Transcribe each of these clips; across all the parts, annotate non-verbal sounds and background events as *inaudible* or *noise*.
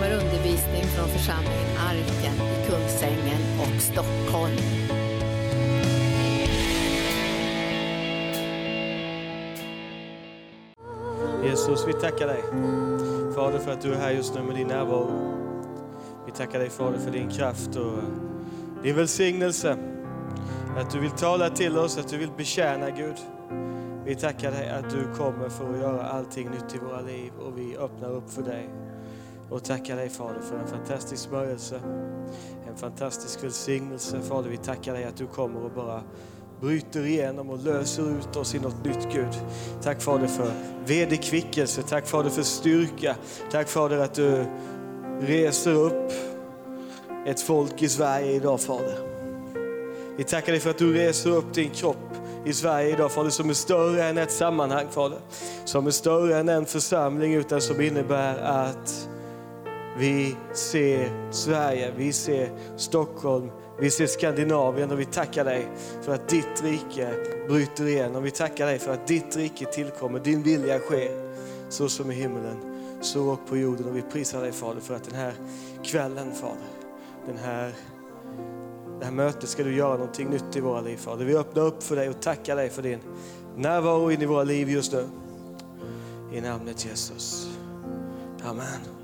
kommer undervisning från församlingen Arken i Kungsängen och Stockholm. Jesus, vi tackar dig. Fader för att du är här just nu med din närvaro. Vi tackar dig Fader för din kraft och din välsignelse. Att du vill tala till oss, att du vill betjäna Gud. Vi tackar dig att du kommer för att göra allting nytt i våra liv och vi öppnar upp för dig. Och tackar dig Fader för en fantastisk smörjelse, en fantastisk välsignelse. Fader, vi tackar dig att du kommer och bara bryter igenom och löser ut oss i något nytt Gud. Tack Fader för vederkvickelse, tack Fader för styrka. Tack Fader att du reser upp ett folk i Sverige idag Fader. Vi tackar dig för att du reser upp din kropp i Sverige idag Fader som är större än ett sammanhang Fader. Som är större än en församling utan som innebär att vi ser Sverige, vi ser Stockholm, vi ser Skandinavien och vi tackar dig för att ditt rike bryter igen. Och Vi tackar dig för att ditt rike tillkommer, din vilja sker så som i himmelen, så och på jorden. Och vi prisar dig Fader för att den här kvällen Fader, den här, det här mötet ska du göra någonting nytt i våra liv Fader. Vi öppnar upp för dig och tackar dig för din närvaro in i våra liv just nu. I namnet Jesus. Amen.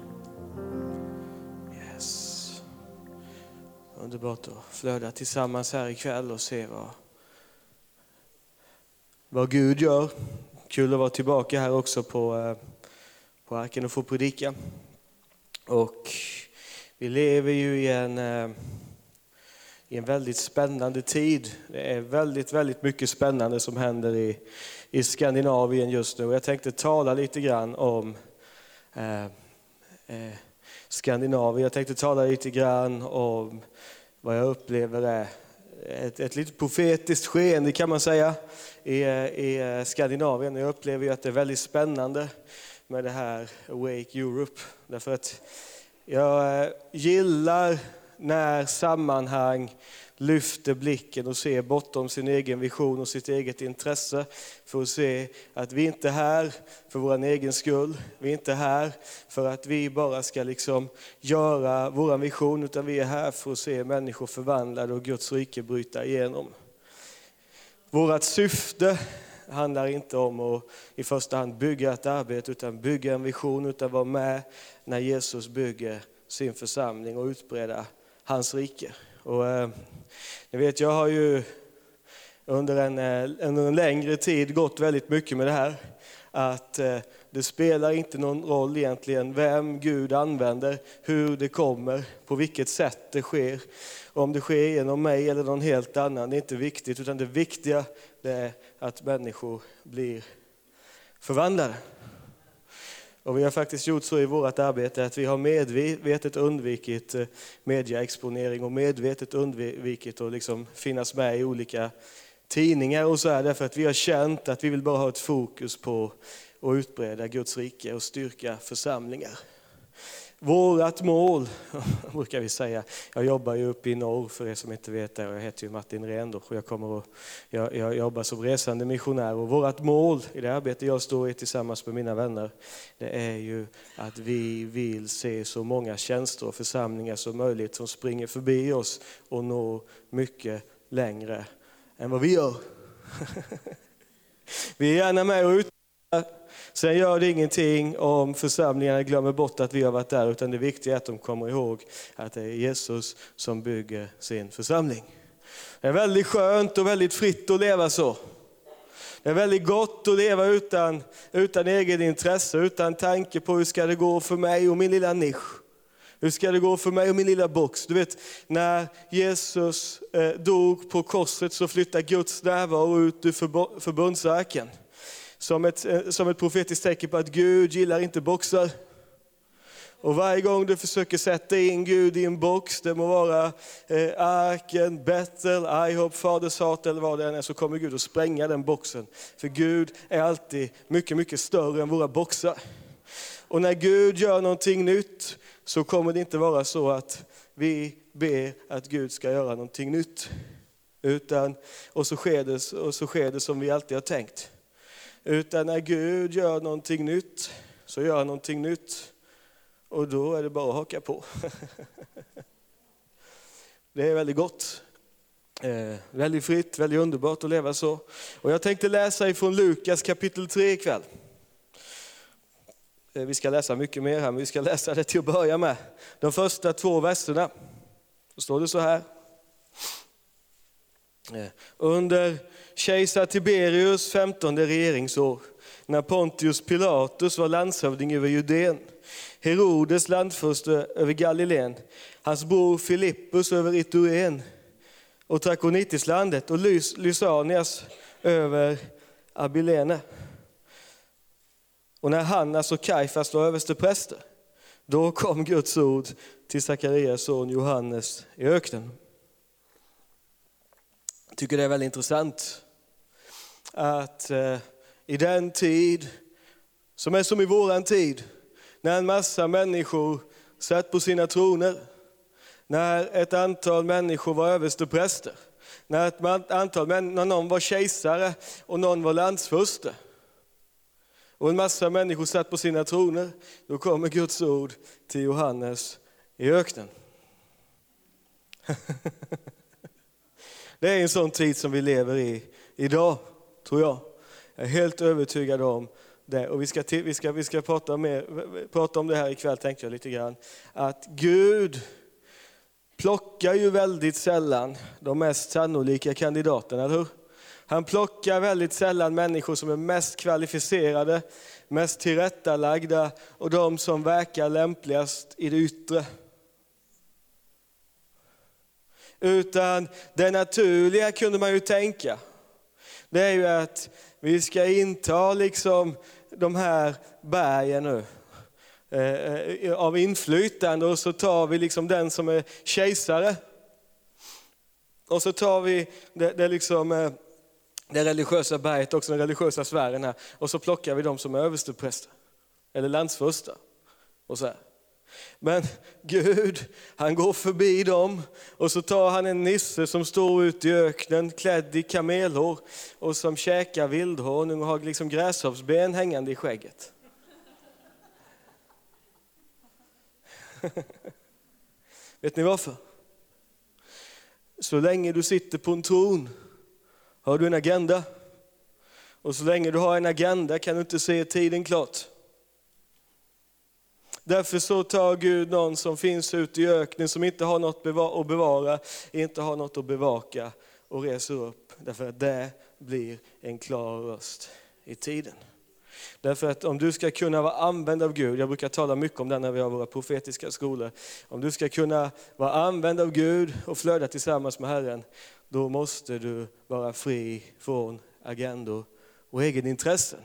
Underbart att flöda tillsammans här ikväll och se vad, vad Gud gör. Kul att vara tillbaka här också på, eh, på Arken och få predika. Och vi lever ju i en, eh, i en väldigt spännande tid. Det är väldigt, väldigt mycket spännande som händer i, i Skandinavien just nu. Jag tänkte tala lite grann om eh, eh, Skandinavien. Jag tänkte tala lite grann om vad jag upplever är ett, ett lite profetiskt skeende kan man säga i, i Skandinavien. Jag upplever ju att det är väldigt spännande med det här Awake Europe. Därför att jag eh, gillar när sammanhang lyfter blicken och ser bortom sin egen vision och sitt eget intresse för att se att vi inte är här för vår egen skull. Vi är inte här för att vi bara ska liksom göra vår vision utan vi är här för att se människor förvandlade och Guds rike bryta igenom. Vårt syfte handlar inte om att i första hand bygga ett arbete utan bygga en vision utan vara med när Jesus bygger sin församling och utbreda hans rike. Och, eh, ni vet, jag har ju under en, eh, under en längre tid gått väldigt mycket med det här. Att eh, det spelar inte någon roll egentligen vem Gud använder, hur det kommer, på vilket sätt det sker. Om det sker genom mig eller någon helt annan, det är inte viktigt. Utan det viktiga det är att människor blir förvandlade. Och vi har faktiskt gjort så i vårt arbete att vi har medvetet undvikit eh, mediaexponering och medvetet undvikit att liksom finnas med i olika tidningar och så här, därför att vi har känt att vi vill bara ha ett fokus på att utbreda Guds rike och styrka församlingar. Vårat mål, *laughs* brukar vi säga. Jag jobbar ju uppe i norr för er som inte vet det. Jag heter ju Martin Rendorf och jag, kommer att, jag, jag jobbar som resande missionär. Och vårt mål i det arbete jag står i tillsammans med mina vänner, det är ju att vi vill se så många tjänster och församlingar som möjligt som springer förbi oss och når mycket längre än vad vi gör. *laughs* Vi är gärna med och utbildar Sen gör det ingenting om församlingarna glömmer bort att vi har varit där, utan det viktiga är att de kommer ihåg att det är Jesus som bygger sin församling. Det är väldigt skönt och väldigt fritt att leva så. Det är väldigt gott att leva utan, utan egen intresse, utan tanke på hur ska det gå för mig och min lilla nisch. Hur ska det gå för mig och min lilla box? Du vet, när Jesus eh, dog på korset så flyttade Guds närvaro ut ur förbundsarken som ett, eh, som ett profetiskt tecken på att Gud gillar inte boxar. Och varje gång du försöker sätta in Gud i en box, det må vara eh, arken, Bethel, IHOP, Faders hat eller vad det än är, så kommer Gud att spränga den boxen. För Gud är alltid mycket, mycket större än våra boxar. Och när Gud gör någonting nytt så kommer det inte vara så att vi ber att Gud ska göra någonting nytt. Utan, och, så sker det, och så sker det som vi alltid har tänkt. Utan när Gud gör någonting nytt, så gör han någonting nytt Och då är det bara att haka på. *laughs* Det är väldigt gott. Eh, väldigt fritt, väldigt underbart att leva så. Och jag tänkte läsa ifrån Lukas kapitel 3 ikväll. Eh, vi ska läsa mycket mer här, men vi ska läsa det till att börja med. De första två verserna. Då står det så här. Eh, under kejsar Tiberius 15 regeringsår, när Pontius Pilatus var landshövding över Judeen, Herodes landförste över Galileen, hans bror Filippus över Ituren och Trakonitislandet och Lys Lysanias över Abilene. Och när Hannas och Kajfas var överstepräster, då kom Guds ord till Sakarias son Johannes i öknen. Jag tycker det är väldigt intressant att eh, i den tid, som är som i våran tid, när en massa människor satt på sina troner, när ett antal människor var överstepräster, när, ett antal, när någon var kejsare och någon var landsförste. Och en massa människor satt på sina troner. Då kommer Guds ord till Johannes i öknen. *laughs* Det är en sån tid som vi lever i idag, tror jag. Jag är helt övertygad om det. Och vi ska, vi ska, vi ska prata, mer, prata om det här ikväll, tänkte jag lite grann. Att Gud plockar ju väldigt sällan de mest sannolika kandidaterna, eller hur? Han plockar väldigt sällan människor som är mest kvalificerade, mest tillrättalagda och de som verkar lämpligast i det yttre. Utan det naturliga kunde man ju tänka, det är ju att vi ska inta liksom de här bergen nu eh, eh, av inflytande och så tar vi liksom den som är kejsare. Och så tar vi det, det, liksom, eh, det religiösa berget, också den religiösa sfären här, och så plockar vi de som är överstepräster eller landsförsta. Och så här. Men Gud, han går förbi dem och så tar han en nisse som står ute i öknen klädd i kamelhår och som käkar vildhonung och har liksom gräshoppsben hängande i skägget. *laughs* Vet ni varför? Så länge du sitter på en tron har du en agenda. Och så länge du har en agenda kan du inte se tiden klart. Därför så tar Gud någon som finns ute i öknen, som inte har något att bevara, inte har något att bevaka och reser upp. Därför att det blir en klar röst i tiden. Därför att om du ska kunna vara använd av Gud, jag brukar tala mycket om det när vi har våra profetiska skolor. Om du ska kunna vara använd av Gud och flöda tillsammans med Herren, då måste du vara fri från agendor och egenintressen.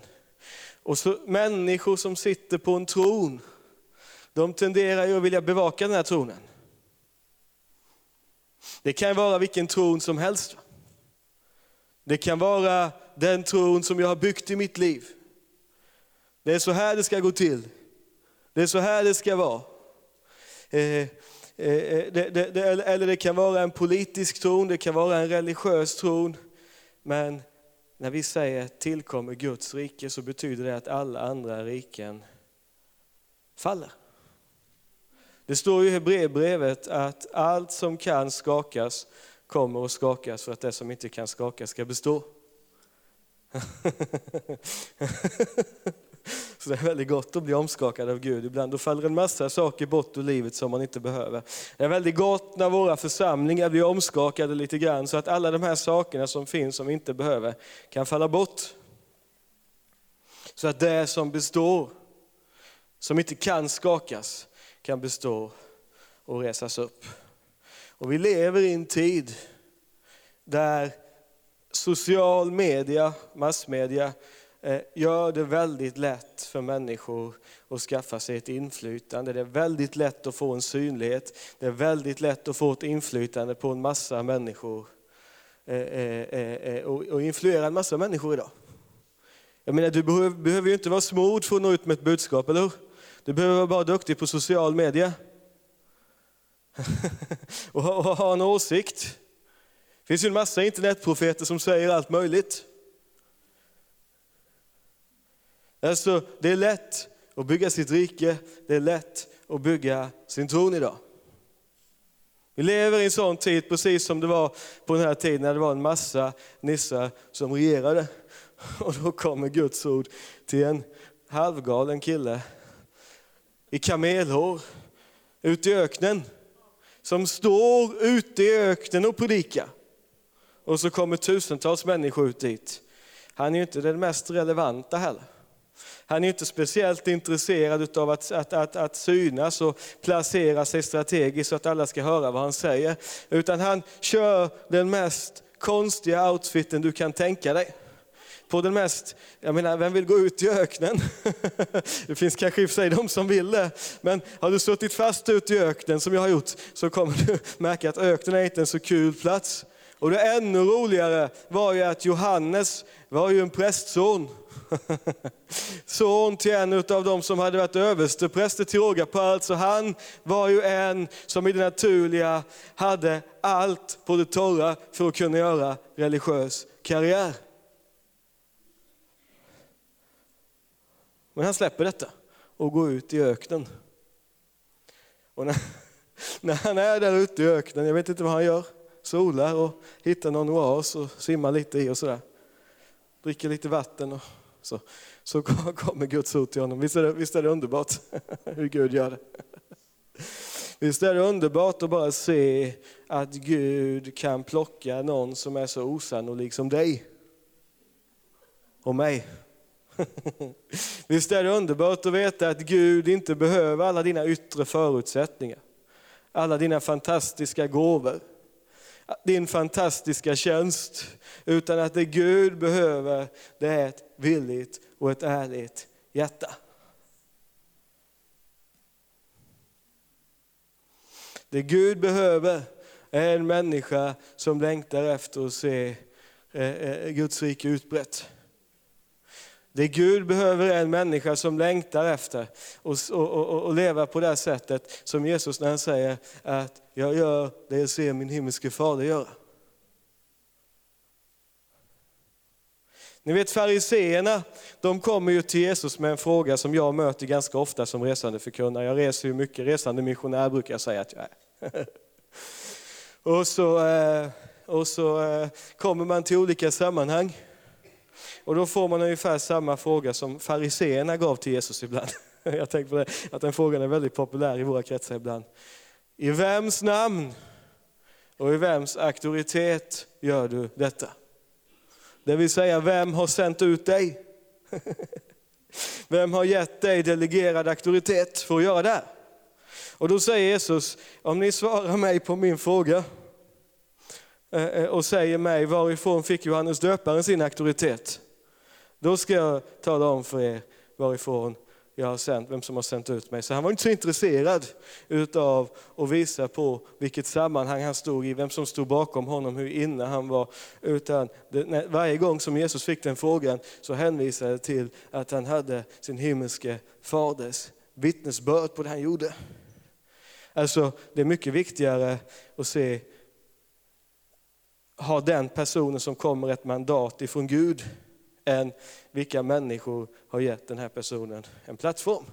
Och så människor som sitter på en tron, de tenderar ju att vilja bevaka den här tronen. Det kan vara vilken tron som helst. Det kan vara den tron som jag har byggt i mitt liv. Det är så här det ska gå till. Det är så här det ska vara. Eh, eh, eh det, det, det, eller det kan vara en politisk tron, det kan vara en religiös tron. Men när vi säger tillkommer Guds rike så betyder det att alla andra riken faller. Det står i Hebreerbrevet att allt som kan skakas kommer att skakas för att det som inte kan skakas ska bestå. *laughs* Så det är väldigt gott att bli omskakad av Gud ibland. Då faller en massa saker bort ur livet som man inte behöver. Det är väldigt gott när våra församlingar blir omskakade lite grann så att alla de här sakerna som finns som vi inte behöver kan falla bort. Så att det som består, som inte kan skakas, kan bestå och resas upp. Och vi lever i en tid där social media, massmedia, eh, gör det väldigt lätt för människor att skaffa sig ett inflytande. Det är väldigt lätt att få en synlighet. Det är väldigt lätt att få ett inflytande på en massa människor. Eh, eh, och influera en massa människor idag. Jag menar, du behöver ju inte vara smord för att nå ut med ett budskap, eller hur? Du behöver vara bara duktig på social media. *laughs* och ha en åsikt. Det finns ju en massa internetprofeter som säger allt möjligt. Alltså, det är lätt att bygga sitt rike, det är lätt att bygga sin tron idag. Vi lever i en sån tid, precis som det var på den här tiden när det var en massa nissar som regerade. *laughs* Och då kommer Guds ord till en halvgalen kille i kamelhår, ute i öknen, som står ute i öknen och predikar. Och så kommer tusentals människor ut dit. Han är ju inte den mest relevanta heller. Han är inte speciellt intresserad av att, att, att, att synas och placera sig strategiskt så att alla ska höra vad han säger. Utan han kör den mest konstiga outfiten du kan tänka dig på den mest, jag menar vem vill gå ut i öknen? *laughs* Det finns kanske i och för sig de som vill det, men har du suttit fast ute i öknen som jag har gjort så kommer du *laughs* märka att öknen är inte en så kul plats. Och det ännu roligare var ju att Johannes var ju en prästson. *laughs* Son till en av dem som hade varit överstepräster till råga på allt. Så han var ju en som i det naturliga hade allt på det torra för att kunna göra religiös karriär. Men han släpper detta och går ut i öknen. Och när, *laughs* när han är där ute i öknen, jag vet inte vad han gör, solar och hittar någon oas och simmar lite i och sådär. Dricker lite vatten och så, så *laughs* kommer Guds ord till honom. Visst är det, visst är det underbart *laughs* hur Gud gör det? Visst är det underbart att bara se att Gud kan plocka någon som är så osannolik som dig och mig. *laughs* Visst är det underbart att veta att Gud inte behöver alla dina yttre förutsättningar, alla dina fantastiska gåvor, din fantastiska tjänst, utan att det Gud behöver det är ett villigt och ett ärligt hjärta. Det Gud behöver är en människa som längtar efter att se eh, eh, Guds rike utbrett. Det Gud behöver är en människa som längtar efter att och, och, och leva på det sättet som Jesus när han säger att jag gör det jag ser min himmelske fader göra. Ni vet fariseerna, de kommer ju till Jesus med en fråga som jag möter ganska ofta som resande förkunnare. Jag reser ju mycket, resande missionär brukar jag säga att jag är. *laughs* och så, eh, och så eh, kommer man till olika sammanhang. Och då får man ungefär samma fråga som fariseerna gav till Jesus ibland. *laughs* Jag tänker på det, att den frågan är väldigt populär i våra kretsar ibland. I vems namn och i vems auktoritet gör du detta? Det vill säga, vem har sänt ut dig? *laughs* Vem har gett dig delegerad auktoritet för att göra det? Och då säger Jesus, om ni svarar mig på min fråga eh, eh, och säger mig varifrån fick Johannes döparen sin auktoritet? Då ska jag tala om för er varifrån jag har sänt, vem som har sänt ut mig. Så han var inte så intresserad utav att visa på vilket sammanhang han stod i, vem som stod bakom honom, hur inne han var. Utan det, varje gång som Jesus fick den frågan så hänvisade det till att han hade sin himmelske faders vittnesbörd på det han gjorde. Alltså det är mycket viktigare att se, har den personen som kommer ett mandat ifrån Gud än vilka människor har gett den här personen en plattform.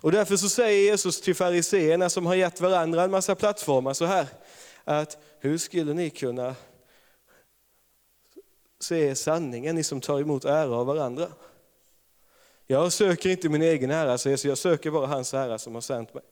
Och därför så säger Jesus till fariseerna som har gett varandra en massa plattformar så här, att hur skulle ni kunna se sanningen, ni som tar emot ära av varandra? Jag söker inte min egen ära, säger jag söker bara hans ära som har sänt mig.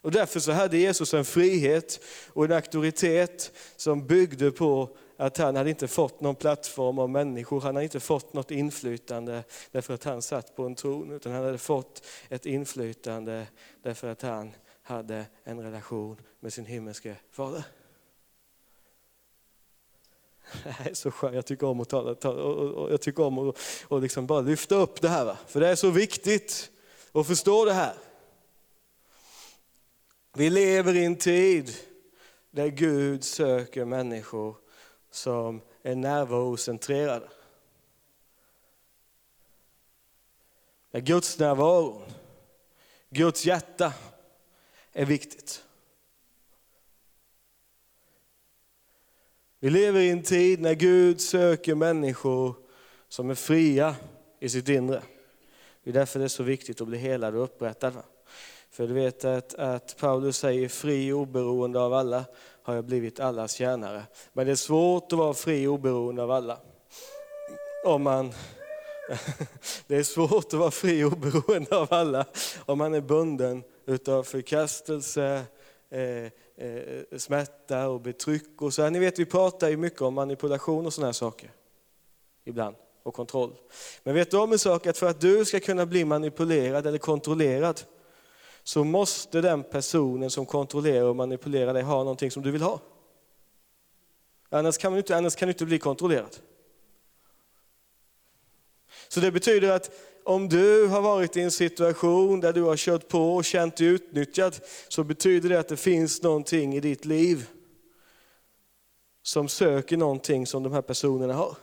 Och därför så hade Jesus en frihet och en auktoritet som byggde på att han hade inte fått någon plattform av människor, han hade inte fått något inflytande därför att han satt på en tron, utan han hade fått ett inflytande därför att han hade en relation med sin himmelske fader. Det här är så skönt, jag tycker om att, tala, och jag tycker om att och liksom bara lyfta upp det här. Va? För det är så viktigt att förstå det här. Vi lever i en tid där Gud söker människor som är närvarocentrerade. Där Guds närvaro, Guds hjärta är viktigt. Vi lever i en tid när Gud söker människor som är fria i sitt inre. Det är därför det är så viktigt att bli helad och upprättad. För du vet att, att Paulus säger fri oberoende av alla har jag blivit allas tjänare. Men det är svårt att vara fri och oberoende av alla. Om man, *laughs* det är svårt att vara fri och oberoende av alla om man är bunden utav förkastelse, eh, eh, smärta och betryck. Och så här. Ni vet, vi pratar ju mycket om manipulation och sådana här saker. Ibland. Och kontroll. Men vet du om en sak? Att för att du ska kunna bli manipulerad eller kontrollerad så måste den personen som kontrollerar och manipulerar dig ha någonting som du vill ha. Annars kan, du inte, annars kan du inte bli kontrollerad. Så det betyder att om du har varit i en situation där du har kört på och känt dig utnyttjad, så betyder det att det finns någonting i ditt liv som söker någonting som de här personerna har.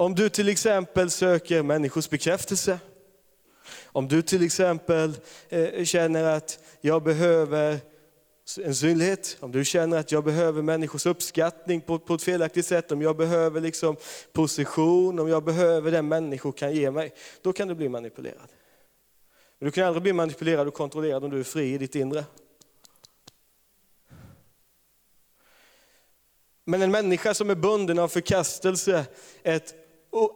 Om du till exempel söker människors bekräftelse, om du till exempel eh, känner att jag behöver en synlighet, om du känner att jag behöver människors uppskattning på, på ett felaktigt sätt, om jag behöver liksom position, om jag behöver det människor kan ge mig, då kan du bli manipulerad. Men du kan aldrig bli manipulerad och kontrollerad om du är fri i ditt inre. Men en människa som är bunden av förkastelse, ett,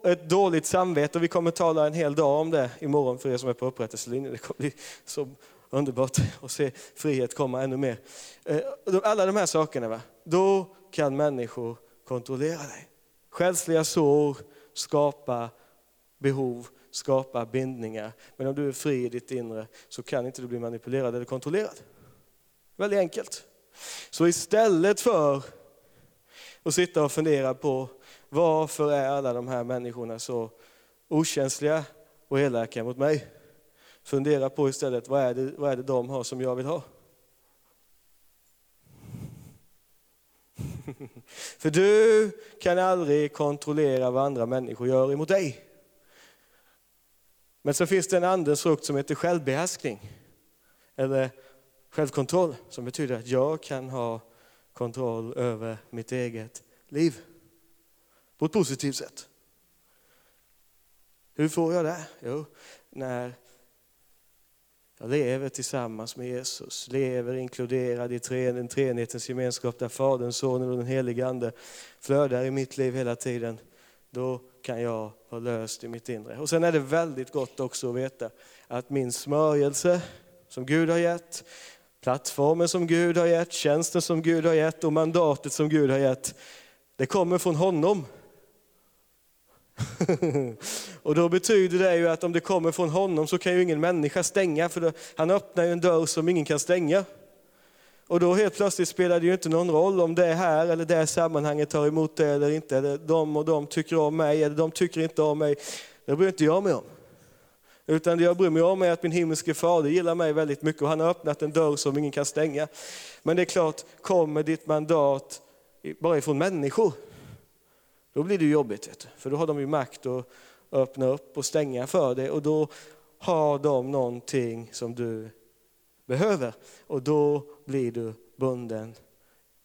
ett dåligt samvete, och vi kommer tala en hel dag om det imorgon för er som är på upprättelselinjen. Det kommer bli så underbart att se frihet komma ännu mer. Eh, alla de här sakerna, va? då kan människor kontrollera dig. Själsliga sår skapar behov, skapar bindningar. Men om du är fri i ditt inre så kan inte du bli manipulerad eller kontrollerad. Väldigt enkelt. Så istället för att sitta och fundera på varför är alla de här människorna så okänsliga och elaka mot mig? Fundera på istället, vad är, det, vad är det de har som jag vill ha? *laughs* För du kan aldrig kontrollera vad andra människor gör emot dig. Men så finns det en andens frukt som heter självbehärskning. Eller självkontroll, som betyder att jag kan ha kontroll över mitt eget liv. På ett positivt sätt. Hur får jag det? Jo, när jag lever tillsammans med Jesus, lever inkluderad i den treenhetens gemenskap där Fadern, Sonen och den helige Ande flödar i mitt liv hela tiden. Då kan jag vara löst i mitt inre. Och sen är det väldigt gott också att veta att min smörjelse som Gud har gett, plattformen som Gud har gett, tjänsten som Gud har gett och mandatet som Gud har gett, det kommer från honom. *laughs* och då betyder det ju att om det kommer från honom så kan ju ingen människa stänga, för då, han öppnar ju en dörr som ingen kan stänga. Och då helt plötsligt spelar det ju inte någon roll om det här eller det sammanhanget tar emot det eller inte. Eller de och de tycker om mig eller de tycker inte om mig. Det bryr inte jag mig om. Utan det jag bryr mig om är att min himmelske fader gillar mig väldigt mycket och han har öppnat en dörr som ingen kan stänga. Men det är klart, kommer ditt mandat bara ifrån människor, då blir det jobbigt. För då har de ju makt att öppna upp och stänga för dig och då har de någonting som du behöver. Och då blir du bunden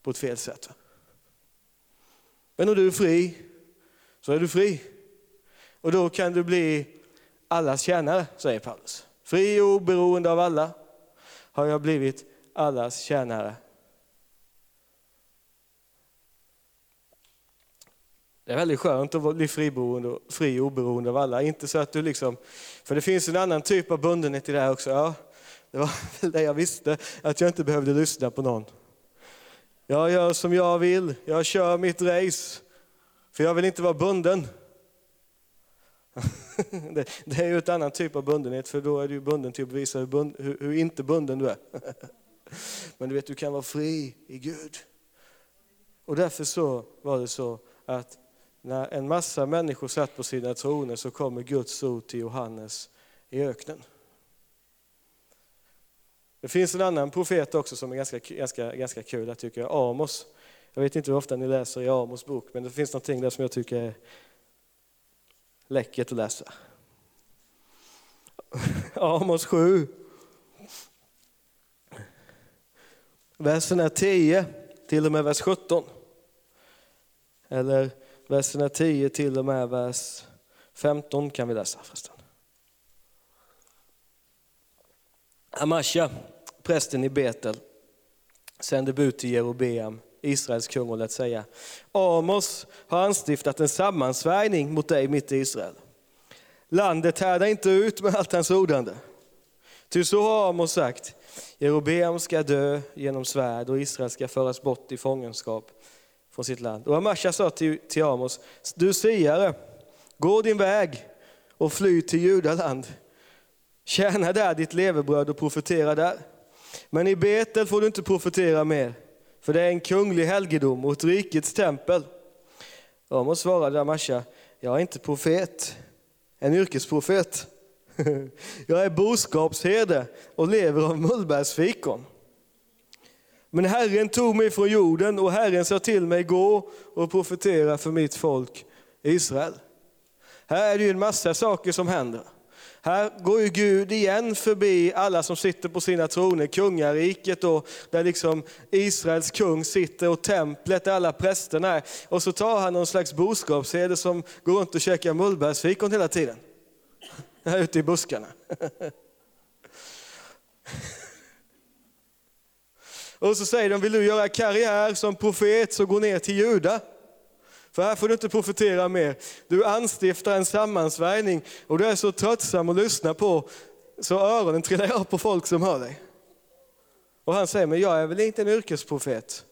på ett fel sätt. Men om du är fri, så är du fri. Och då kan du bli allas tjänare, säger Paulus. Fri och oberoende av alla har jag blivit allas tjänare. Det är väldigt skönt att bli friboende, fri och oberoende av alla. Inte så att du liksom, för det finns en annan typ av bundenhet i det här också. Ja, det var *laughs* väl det jag visste, att jag inte behövde lyssna på någon. Jag gör som jag vill, jag kör mitt race, för jag vill inte vara bunden. *laughs* Det, är ju ett annan typ av bundenhet, för då är du bunden till att bevisa hur, bund, hur, hur inte bunden du är. *laughs* Men du vet, du kan vara fri i Gud. Och därför så var det så att när en massa människor satt på sina troner så kommer Guds ord till Johannes i öknen. Det finns en annan profet också som är ganska, ganska, ganska kul, jag tycker Amos. Jag vet inte hur ofta ni läser i Amos bok, men det finns någonting där som jag tycker är läckert att läsa. *laughs* Amos 7. Versen är 10 till och med vers 17. Eller verserna 10 till och med vers 15 kan vi läsa förresten. Amasha, prästen i Betel, sände bud till Jerobeam, Israels kung och lät säga, Amos har anstiftat en sammansvärjning mot dig mitt i Israel. Landet härdar inte ut med allt hans ordande. Ty så har Amos sagt, Jerobeam ska dö genom svärd och Israel ska föras bort i fångenskap från sitt land. Och Amasha sa till, till Amos, du siare, gå din väg och fly till Judaland. Tjäna där ditt levebröd och profetera där. Men i Betel får du inte profetera mer, för det är en kunglig helgedom och ett rikets tempel. Amos svarade Amasha, jag är inte profet, en yrkesprofet. *laughs* Jag är boskapsherde och lever av mullbärsfikon. Men Herren tog mig från jorden och Herren sa till mig, gå och profetera för mitt folk Israel. Här är det ju en massa saker som händer. Här går ju Gud igen förbi alla som sitter på sina troner, kungariket och där liksom Israels kung sitter och templet där alla prästerna är. Och så tar han någon slags boskapsherde som går runt och käkar mullbärsfikon hela tiden. *laughs* Här ute i buskarna. *laughs* Och så säger de, vill du göra karriär som profet så gå ner till Juda. För här får du inte profetera mer. Du anstiftar en sammansvärjning och du är så tröttsam att lyssna på så öronen trillar av på folk som hör dig. Och han säger, men jag är väl inte en yrkesprofet.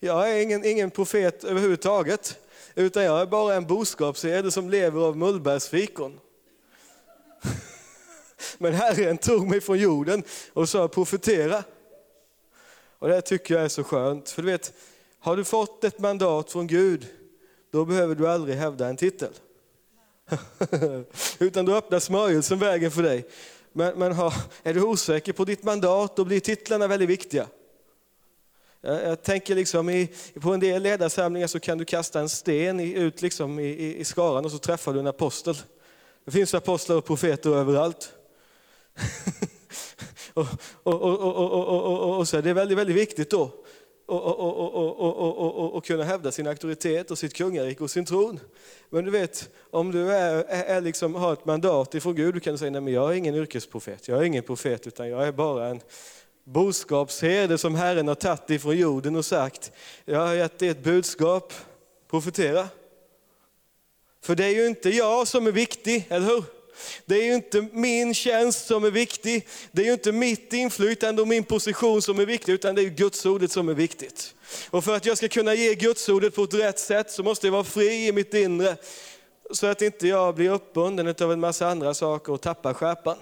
Jag är ingen, ingen profet överhuvudtaget, utan jag är bara en boskapsherde som lever av mullbärsfikon. *laughs* Men Herren tog mig från jorden och sa profetera. Och det tycker jag är så skönt, för du vet, har du fått ett mandat från Gud, då behöver du aldrig hävda en titel. *laughs* Utan då öppnar smörjelsen vägen för dig. Men, men ha, är du osäker på ditt mandat, då blir titlarna väldigt viktiga. Jag, jag tänker liksom i, på en del ledarsamlingar så kan du kasta en sten i, ut liksom i, i, i skaran och så träffar du en apostel. Det finns apostlar och profeter överallt. *laughs* och, och, och, och, så är väldigt, väldigt viktigt då och, kunna hävda sin auktoritet och sitt kungarike och sin tron. Men du vet, om du är, är liksom, har ett mandat ifrån Gud, du kan säga, nej men jag är ingen yrkesprofet, jag är ingen profet, utan jag är bara en boskapsherde som Herren har tagit ifrån jorden och sagt, jag har gett dig ett budskap, profetera. För det är ju inte jag som är viktig, eller hur? Det är ju inte min tjänst som är viktig, det är ju inte mitt inflytande och min position som är viktig, utan det är Guds ordet som är viktigt. Och för att jag ska kunna ge Guds ordet på ett rätt sätt så måste jag vara fri i mitt inre, så att inte jag blir uppbunden av en massa andra saker och tappar skärpan.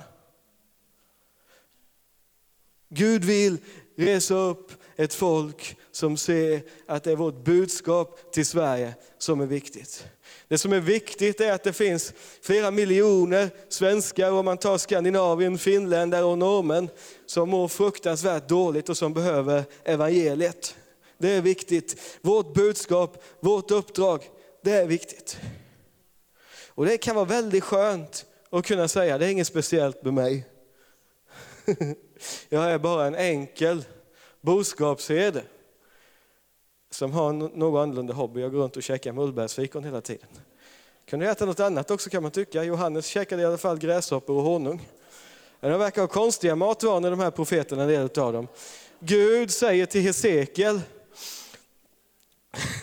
Gud vill resa upp ett folk som ser att det är vårt budskap till Sverige som är viktigt. Det som är viktigt är att det finns flera miljoner svenskar, om man tar Skandinavien, finländare och norrmän, som mår fruktansvärt dåligt och som behöver evangeliet. Det är viktigt. Vårt budskap, vårt uppdrag, det är viktigt. Och det kan vara väldigt skönt att kunna säga, det är inget speciellt med mig. *laughs* Jag är bara en enkel boskapsherde som har någon annorlunda hobby. Jag går runt och käkar mullbärsfikon hela tiden. Kunde äta något annat också kan man tycka. Johannes käkade i alla fall gräshoppor och honung. De verkar ha konstiga matvanor de här profeterna, en del av dem. Gud säger till Hesekiel,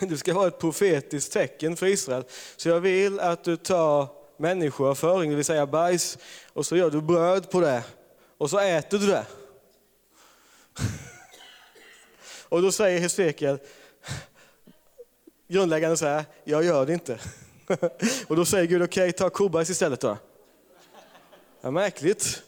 *laughs* du ska vara ett profetiskt tecken för Israel. Så jag vill att du tar människoavföring, det vill säga bajs, och så gör du bröd på det. Och så äter du det. *laughs* Och då säger Hesekiel, grundläggande så här, jag gör det inte. *laughs* Och då säger Gud, okej, okay, ta kobajs istället då. Ja, märkligt.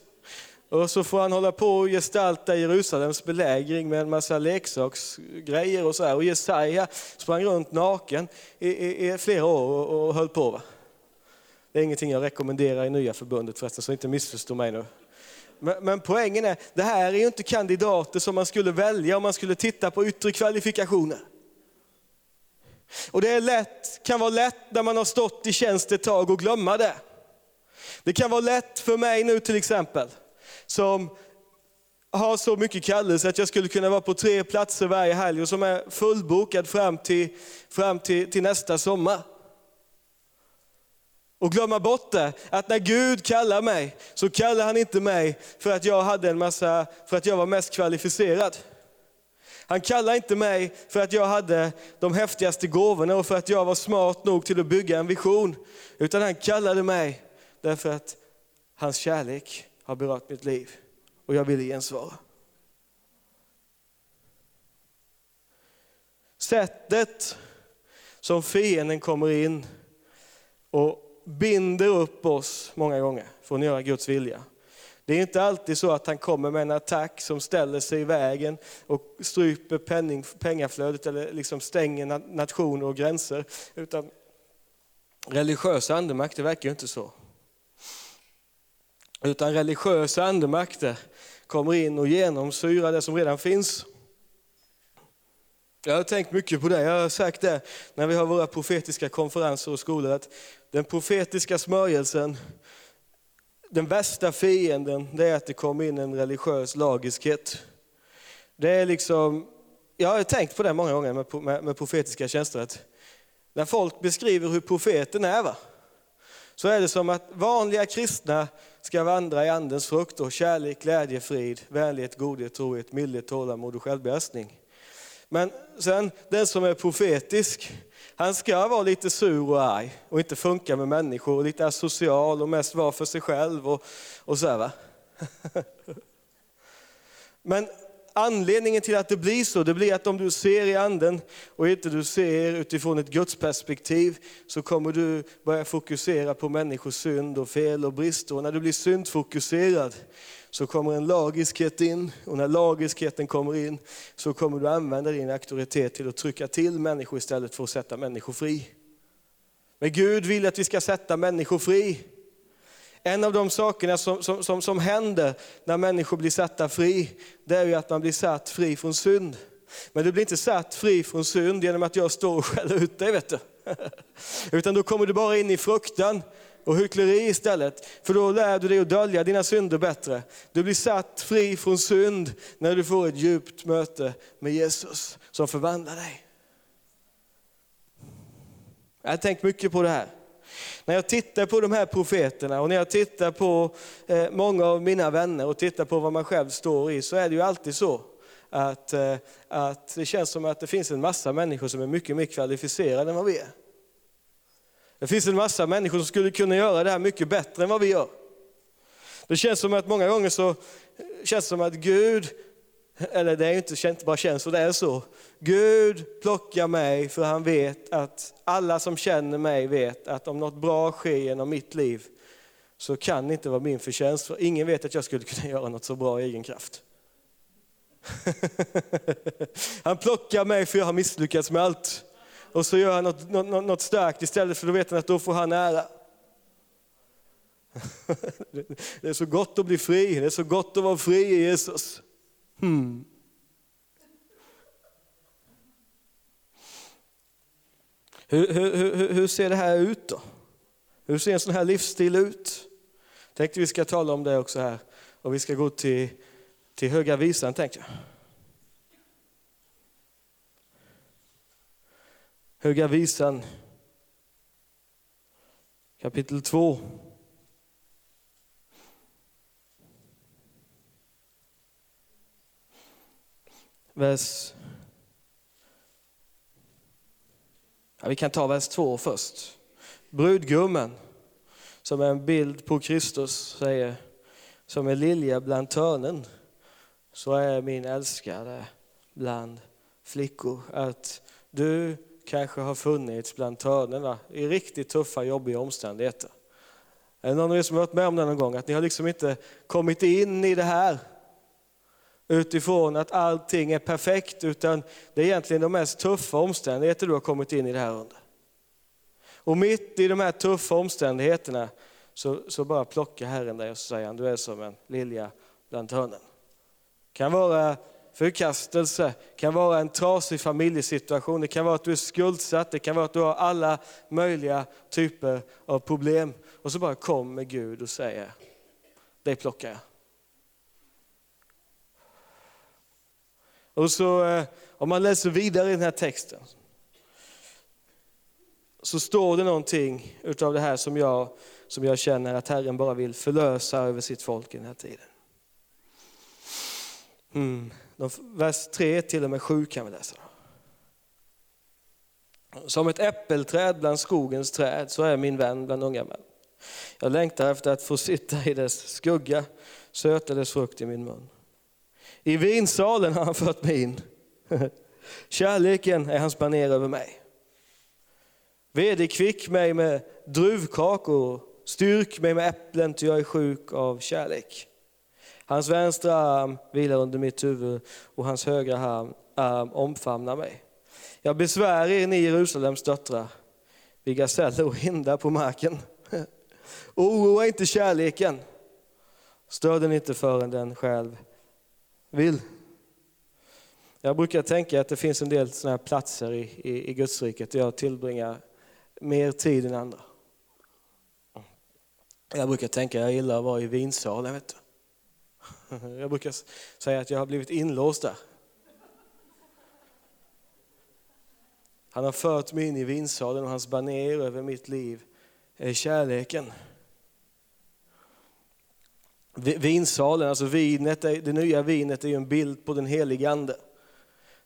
Och så får han hålla på och gestalta Jerusalems belägring med en massa leksaksgrejer och så här. Och Jesaja sprang runt naken i, i, i flera år och, och höll på. Va? Det är ingenting jag rekommenderar i nya förbundet förresten, så inte missförstå mig nu. Men, men poängen är, det här är ju inte kandidater som man skulle välja om man skulle titta på yttre kvalifikationer. Och det är lätt, kan vara lätt när man har stått i tjänst ett tag och glömma det. Det kan vara lätt för mig nu till exempel, som har så mycket kallelse att jag skulle kunna vara på tre platser varje helg och som är fullbokad fram till, fram till, till nästa sommar. Och glömma bort det, att när Gud kallar mig, så kallar han inte mig för att jag hade en massa, för att jag var mest kvalificerad. Han kallade inte mig för att jag hade de häftigaste gåvorna och för att jag var smart nog till att bygga en vision. Utan han kallade mig därför att hans kärlek har berört mitt liv och jag ville gensvara. Sättet som fienden kommer in och binder upp oss många gånger från att göra Guds vilja. Det är inte alltid så att han kommer med en attack som ställer sig i vägen och stryper penning, pengaflödet eller liksom stänger nationer och gränser. Utan religiösa andemakter verkar ju inte så. Utan religiösa andemakter kommer in och genomsyrar det som redan finns. Jag har tänkt mycket på det, jag har sagt det när vi har våra profetiska konferenser och skolor, att den profetiska smörjelsen, den värsta fienden, det är att det kommer in en religiös lagiskhet. Det är liksom, jag har tänkt på det många gånger med, med, med profetiska tjänster, att när folk beskriver hur profeten är, va? så är det som att vanliga kristna ska vandra i andens frukt och kärlek, glädje, frid, vänlighet, godhet, trohet, mildhet, tålamod och självbehärskning. Men sen den som är profetisk, han ska vara lite sur och arg och inte funka med människor, och lite asocial och mest vara för sig själv och, och så här, va? *laughs* Men anledningen till att det blir så, det blir att om du ser i anden och inte du ser utifrån ett gudsperspektiv så kommer du börja fokusera på människors synd och fel och brister. Och när du blir syndfokuserad så kommer en lagiskhet in och när lagiskheten kommer in så kommer du använda din auktoritet till att trycka till människor istället för att sätta människor fri. Men Gud vill att vi ska sätta människor fri. En av de sakerna som, som, som, som händer när människor blir satta fri, det är ju att man blir satt fri från synd. Men du blir inte satt fri från synd genom att jag står och skäller ut dig, vet du. *laughs* Utan då kommer du bara in i fruktan och hyckleri istället. För då lär du dig att dölja dina synder bättre. Du blir satt fri från synd när du får ett djupt möte med Jesus som förvandlar dig. Jag har tänkt mycket på det här. När jag tittar på de här profeterna och när jag tittar på eh, många av mina vänner och tittar på vad man själv står i så är det ju alltid så att, eh, att det känns som att det finns en massa människor som är mycket mer kvalificerade än vad vi är. Det finns en massa människor som skulle kunna göra det här mycket bättre än vad vi gör. Det känns som att många gånger så eh, känns det som att Gud, eller det är inte, inte bara känns, det är så. Gud plockar mig för han vet att alla som känner mig vet att om något bra sker genom mitt liv så kan det inte vara min förtjänst. För ingen vet att jag skulle kunna *laughs* göra något så bra i egen kraft. *laughs* Han plockar mig för jag har misslyckats med allt. Och så gör han något, något, något starkt istället för då vet han att då får han ära. *laughs* Det är så gott att bli fri, det är så gott att vara fri i Jesus. Hmm. Hur, hur, hur, hur, ser det här ut då? Hur ser en sån här livsstil ut? Tänkte vi ska tala om det också här. Och vi ska gå till, till Höga Visan tänkte jag. Höga Visan kapitel 2. Vers... Ja, vi kan ta vers 2 först. Brudgummen, som är en bild på Kristus, säger som en lilja bland törnen, så är min älskade bland flickor. Att du kanske har funnits bland törnen i riktigt tuffa, jobbiga omständigheter. Är det någon av er som har varit med om det någon gång? Att ni har liksom inte kommit in i det här utifrån att allting är perfekt, utan det är egentligen de mest tuffa omständigheter du har kommit in i det här under. Och mitt i de här tuffa omständigheterna så, så bara plockar Herren dig och säger han, du är som en lilja bland törnen. kan vara förkastelse, kan vara en trasig familjesituation, det kan vara att du är skuldsatt, det kan vara att du har alla möjliga typer av problem. Och så bara kommer Gud och säger, det plockar jag. Och så eh, om man läser vidare i den här texten så står det någonting utav det här som jag, som jag känner att Herren bara vill förlösa över sitt folk i den här tiden. Mm. De, vers 3 till och med 7 kan vi läsa. Som ett äppelträd bland skogens träd så är min vän bland unga män. Jag längtar efter att få sitta i dess skugga, söta dess frukt i min mun. I vinsalen har han fört mig in. *laughs* Kärleken är hans baner över mig. Vederkvick mig med druvkakor, styrk mig med äpplen ty jag är sjuk av kärlek. Hans vänstra arm vilar under mitt huvud och hans högra arm omfamnar mig. Jag besvär er, ni Jerusalems döttrar, vid gaseller och hindar på marken. *laughs* Oroa inte kärleken, stör den inte förrän den själv vill. Jag brukar tänka att det finns en del såna här platser i, i, i Gudsriket där jag tillbringar mer tid än andra. Jag brukar tänka att jag gillar att vara i vinsalen. Vet du. *laughs* Jag brukar säga att jag har blivit inlåst där. Han har fört mig in i vinsalen och hans baner över mitt liv är kärleken. Vinsalen, alltså vinet, det nya vinet är ju en bild på den helige Ande.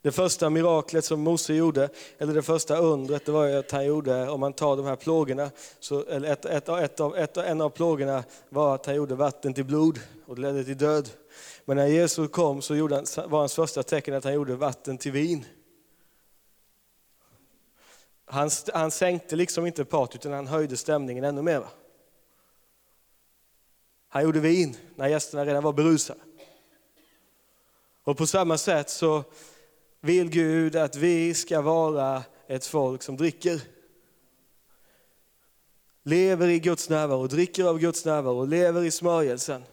Det första miraklet som Mose gjorde, eller det första undret, det var att han gjorde, om man tar de här plågorna, så, eller ett, ett, ett av, ett, en av plågorna var att han gjorde vatten till blod och det ledde till död. Men när Jesus kom så gjorde han, var hans första tecken att han gjorde vatten till vin. Han, han sänkte liksom inte partyt utan han höjde stämningen ännu mer. Han gjorde vin när gästerna redan var berusade. Och på samma sätt så vill Gud att vi ska vara ett folk som dricker. Lever i Guds närvaro, dricker av Guds närvaro, lever i smörjelsen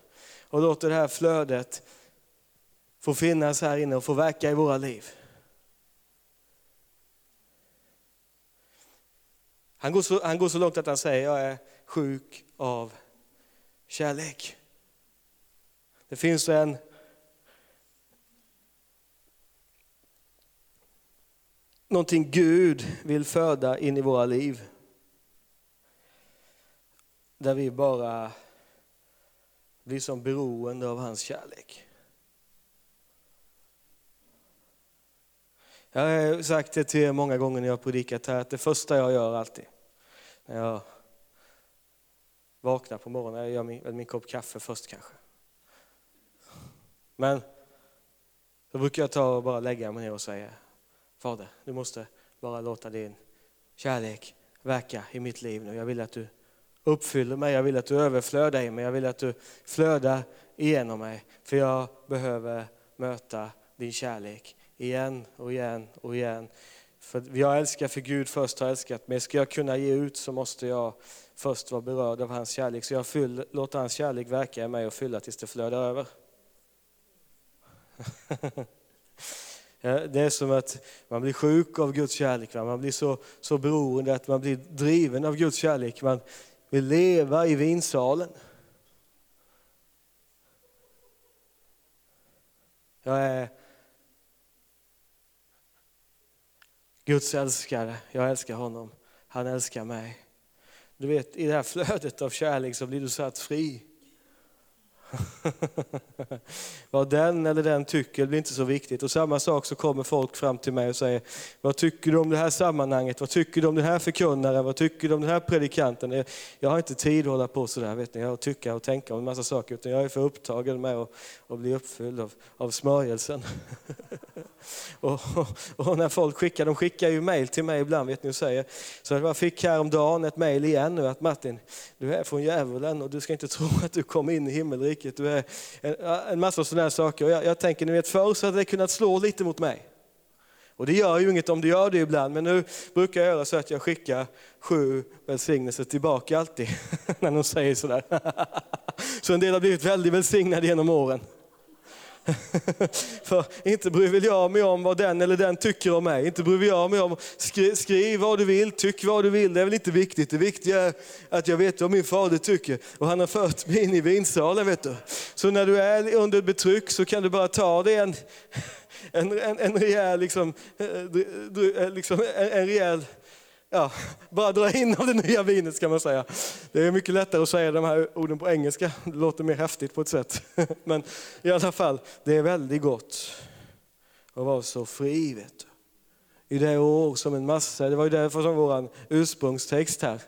och låter det här flödet få finnas här inne och få verka i våra liv. Han går, så, han går så långt att han säger, jag är sjuk av kärlek. Det finns en någonting Gud vill föda in i våra liv. Där vi bara blir som beroende av hans kärlek. Jag har sagt det till er många gånger när jag har predikat här, att det första jag gör alltid, när jag vaknar på morgonen, jag gör min, min kopp kaffe först kanske. Men då brukar jag ta och bara lägga mig ner och säga, Fader, du måste bara låta din kärlek verka i mitt liv nu. Jag vill att du uppfyller mig, jag vill att du överflödar i mig, jag vill att du flödar igenom mig. För jag behöver möta din kärlek igen och igen och igen. För jag älskar för Gud först har älskat mig. Ska jag kunna ge ut så måste jag först vara berörd av hans kärlek. Så jag fyll, låter hans kärlek verka i mig och fylla tills det flödar över. *laughs* Eh, det är som att man blir sjuk av Guds kärlek. Man blir så, så beroende att man blir driven av Guds kärlek. Man vill leva i vinsalen. Jag är Guds älskare. Jag älskar honom. Han älskar mig. Du vet, i det här flödet av kärlek så blir du satt fri. *laughs* Vad den eller den tycker blir inte så viktigt. Och samma sak så kommer folk fram till mig och säger, vad tycker du om det här sammanhanget? Vad tycker du om den här förkunnaren? Vad tycker du om den här predikanten? Eh, jag har inte tid att hålla på sådär, vet ni. jag tycka och tänka om en massa saker, utan jag är för upptagen med att, att bli uppfylld av, av smörjelsen. *laughs* och, och, och, när folk skickar, de skickar ju mail till mig ibland, vet ni och säger, så jag fick häromdagen ett mail igen nu att Martin, du är från djävulen och du ska inte tro att du kom in i himmelriket riket. Du är en, eh, en massa sådana saker. Och jag, jag tänker, ni vet förr så hade det kunnat slå lite mot mig. Och det gör ju inget om du gör det ibland, men nu brukar jag göra så att jag skickar sju välsignelser tillbaka alltid, *laughs* när de säger sådär. *laughs* Så en del har blivit väldigt välsignade genom åren. För inte bryr väl jag mig om vad den eller den tycker om mig. Inte bryr jag mig om, skri, skriv vad du vill, tyck vad du vill. Det är väl inte viktigt. Det viktiga är att jag vet vad min fader tycker. Och han har fört mig in i vinsalen. Vet du. Så när du är under betryck så kan du bara ta dig en, en, en, en rejäl, liksom, eh, eh, liksom, en, en rejäl ja, bara dra in av det nya vinet ska man säga. Det är mycket lättare att säga de här orden på engelska, det låter mer häftigt på ett sätt. *laughs* Men i alla fall, det är väldigt gott att vara så fri. Vet du. I det år som en massa, det var ju därför som vår ursprungstext här,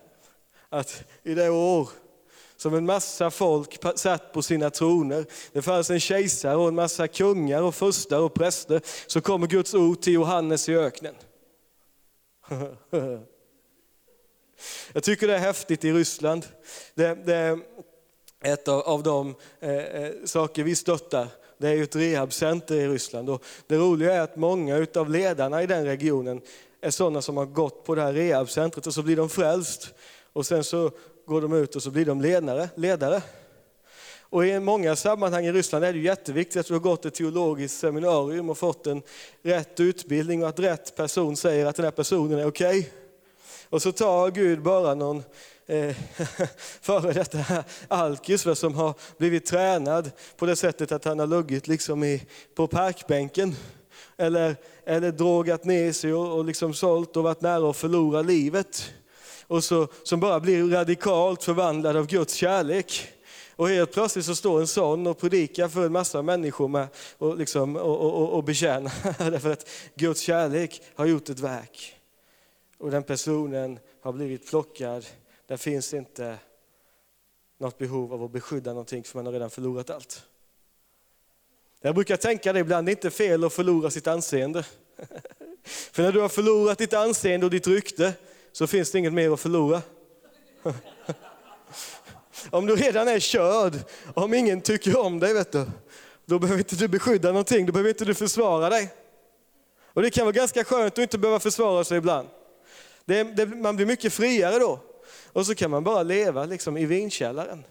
att i det år som en massa folk satt på sina troner. Det fanns en kejsare och en massa kungar och furstar och präster. Så kommer Guds ord till Johannes i öknen. *laughs* Jag tycker det är häftigt i Ryssland. Det, det är ett av, av de eh, eh saker vi stöttar. Det är ett rehabcenter i Ryssland. Och det roliga är att många av ledarna i den regionen är sådana som har gått på det här rehabcentret och så blir de frälst. Och sen så går de ut och så blir de ledare. ledare. Och i många sammanhang i Ryssland är det jätteviktigt att du har gått ett teologiskt seminarium och fått en rätt utbildning och att rätt person säger att den här personen är okej. Okay. Och så tar Gud bara någon eh, *laughs* före detta alkis som har blivit tränad på det sättet att han har luggit liksom i, på parkbänken. Eller, eller drogat ner sig och, och liksom sålt och varit nära att förlora livet. Och så, som bara blir radikalt förvandlad av Guds kärlek. Och helt plötsligt så står en sån och predikar för en massa människor med, och, liksom, och, och, och betjänar. *laughs* Därför att Guds kärlek har gjort ett verk. Och den personen har blivit plockad. där finns inte något behov av att beskydda någonting för man har redan förlorat allt. Jag brukar tänka det ibland, det är inte fel att förlora sitt anseende. *laughs* För när du har förlorat ditt anseende och ditt rykte så finns det inget mer att förlora. *laughs* Om du redan är körd, om ingen tycker om dig, vet du, då behöver inte du beskydda någonting, då behöver inte du försvara dig. Och det kan vara ganska skönt att inte behöva försvara sig ibland. Det, det, man blir mycket friare då. Och så kan man bara leva liksom i vinkällaren.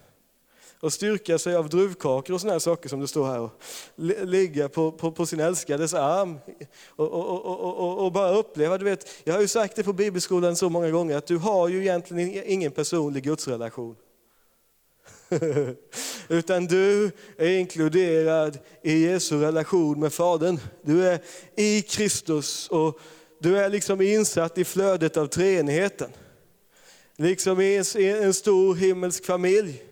Och styrka sig av druvkakor och sådana saker som det står här. Och ligga på, på, på sin älskades arm. Och, och, och, och, bara uppleva, du vet, jag har ju sagt det på bibelskolan så många gånger, att du har ju egentligen ingen personlig gudsrelation. *laughs* Utan du är inkluderad i Jesu relation med Fadern. Du är i Kristus och du är liksom insatt i flödet av treenigheten. Liksom i en stor himmelsk familj.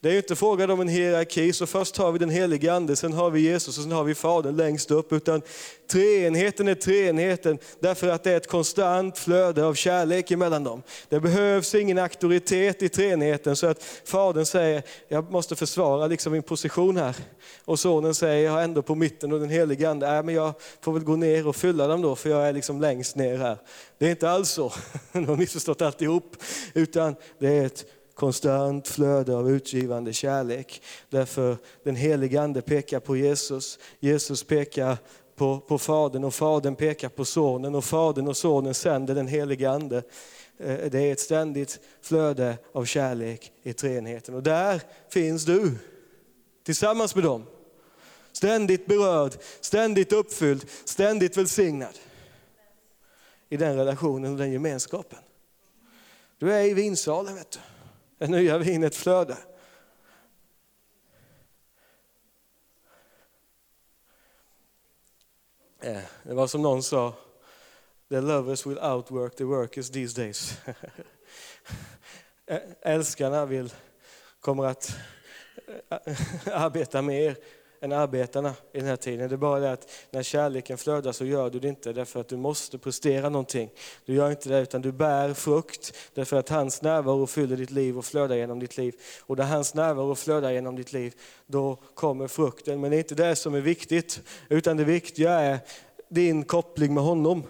Det är ju inte frågan om en hierarki, så först har vi den helige Ande, sen har vi Jesus och sen har vi Fadern längst upp. Utan treenheten är treenheten därför att det är ett konstant flöde av kärlek emellan dem. Det behövs ingen auktoritet i treenheten så att Fadern säger, jag måste försvara liksom min position här. Och sonen säger, jag är ändå på mitten och den helige Ande, äh, men jag får väl gå ner och fylla dem då för jag är liksom längst ner här. Det är inte alls så, *laughs* de har missförstått alltihop. Utan det är ett konstant flöde av utgivande kärlek. Därför den helige Ande pekar på Jesus, Jesus pekar på, på Fadern och Fadern pekar på Sonen och Fadern och Sonen sänder den helige Ande. Eh, det är ett ständigt flöde av kärlek i treenigheten. Och där finns du, tillsammans med dem. Ständigt berörd, ständigt uppfylld, ständigt välsignad. I den relationen och den gemenskapen. Du är i vinsalen vet du. Det nya vinet flödar. Eh, det var som någon sa, the lovers will outwork the workers these days. *laughs* Eh, älskarna vill, kommer att eh, *laughs* arbeta mer än arbetarna i den här tiden. Det är bara det att när kärleken flödar så gör du det inte därför att du måste prestera någonting. Du gör inte det utan du bär frukt därför att hans närvaro fyller ditt liv och flödar genom ditt liv. Och när hans närvaro flödar genom ditt liv, då kommer frukten. Men det är inte det som är viktigt, utan det viktiga är din koppling med honom.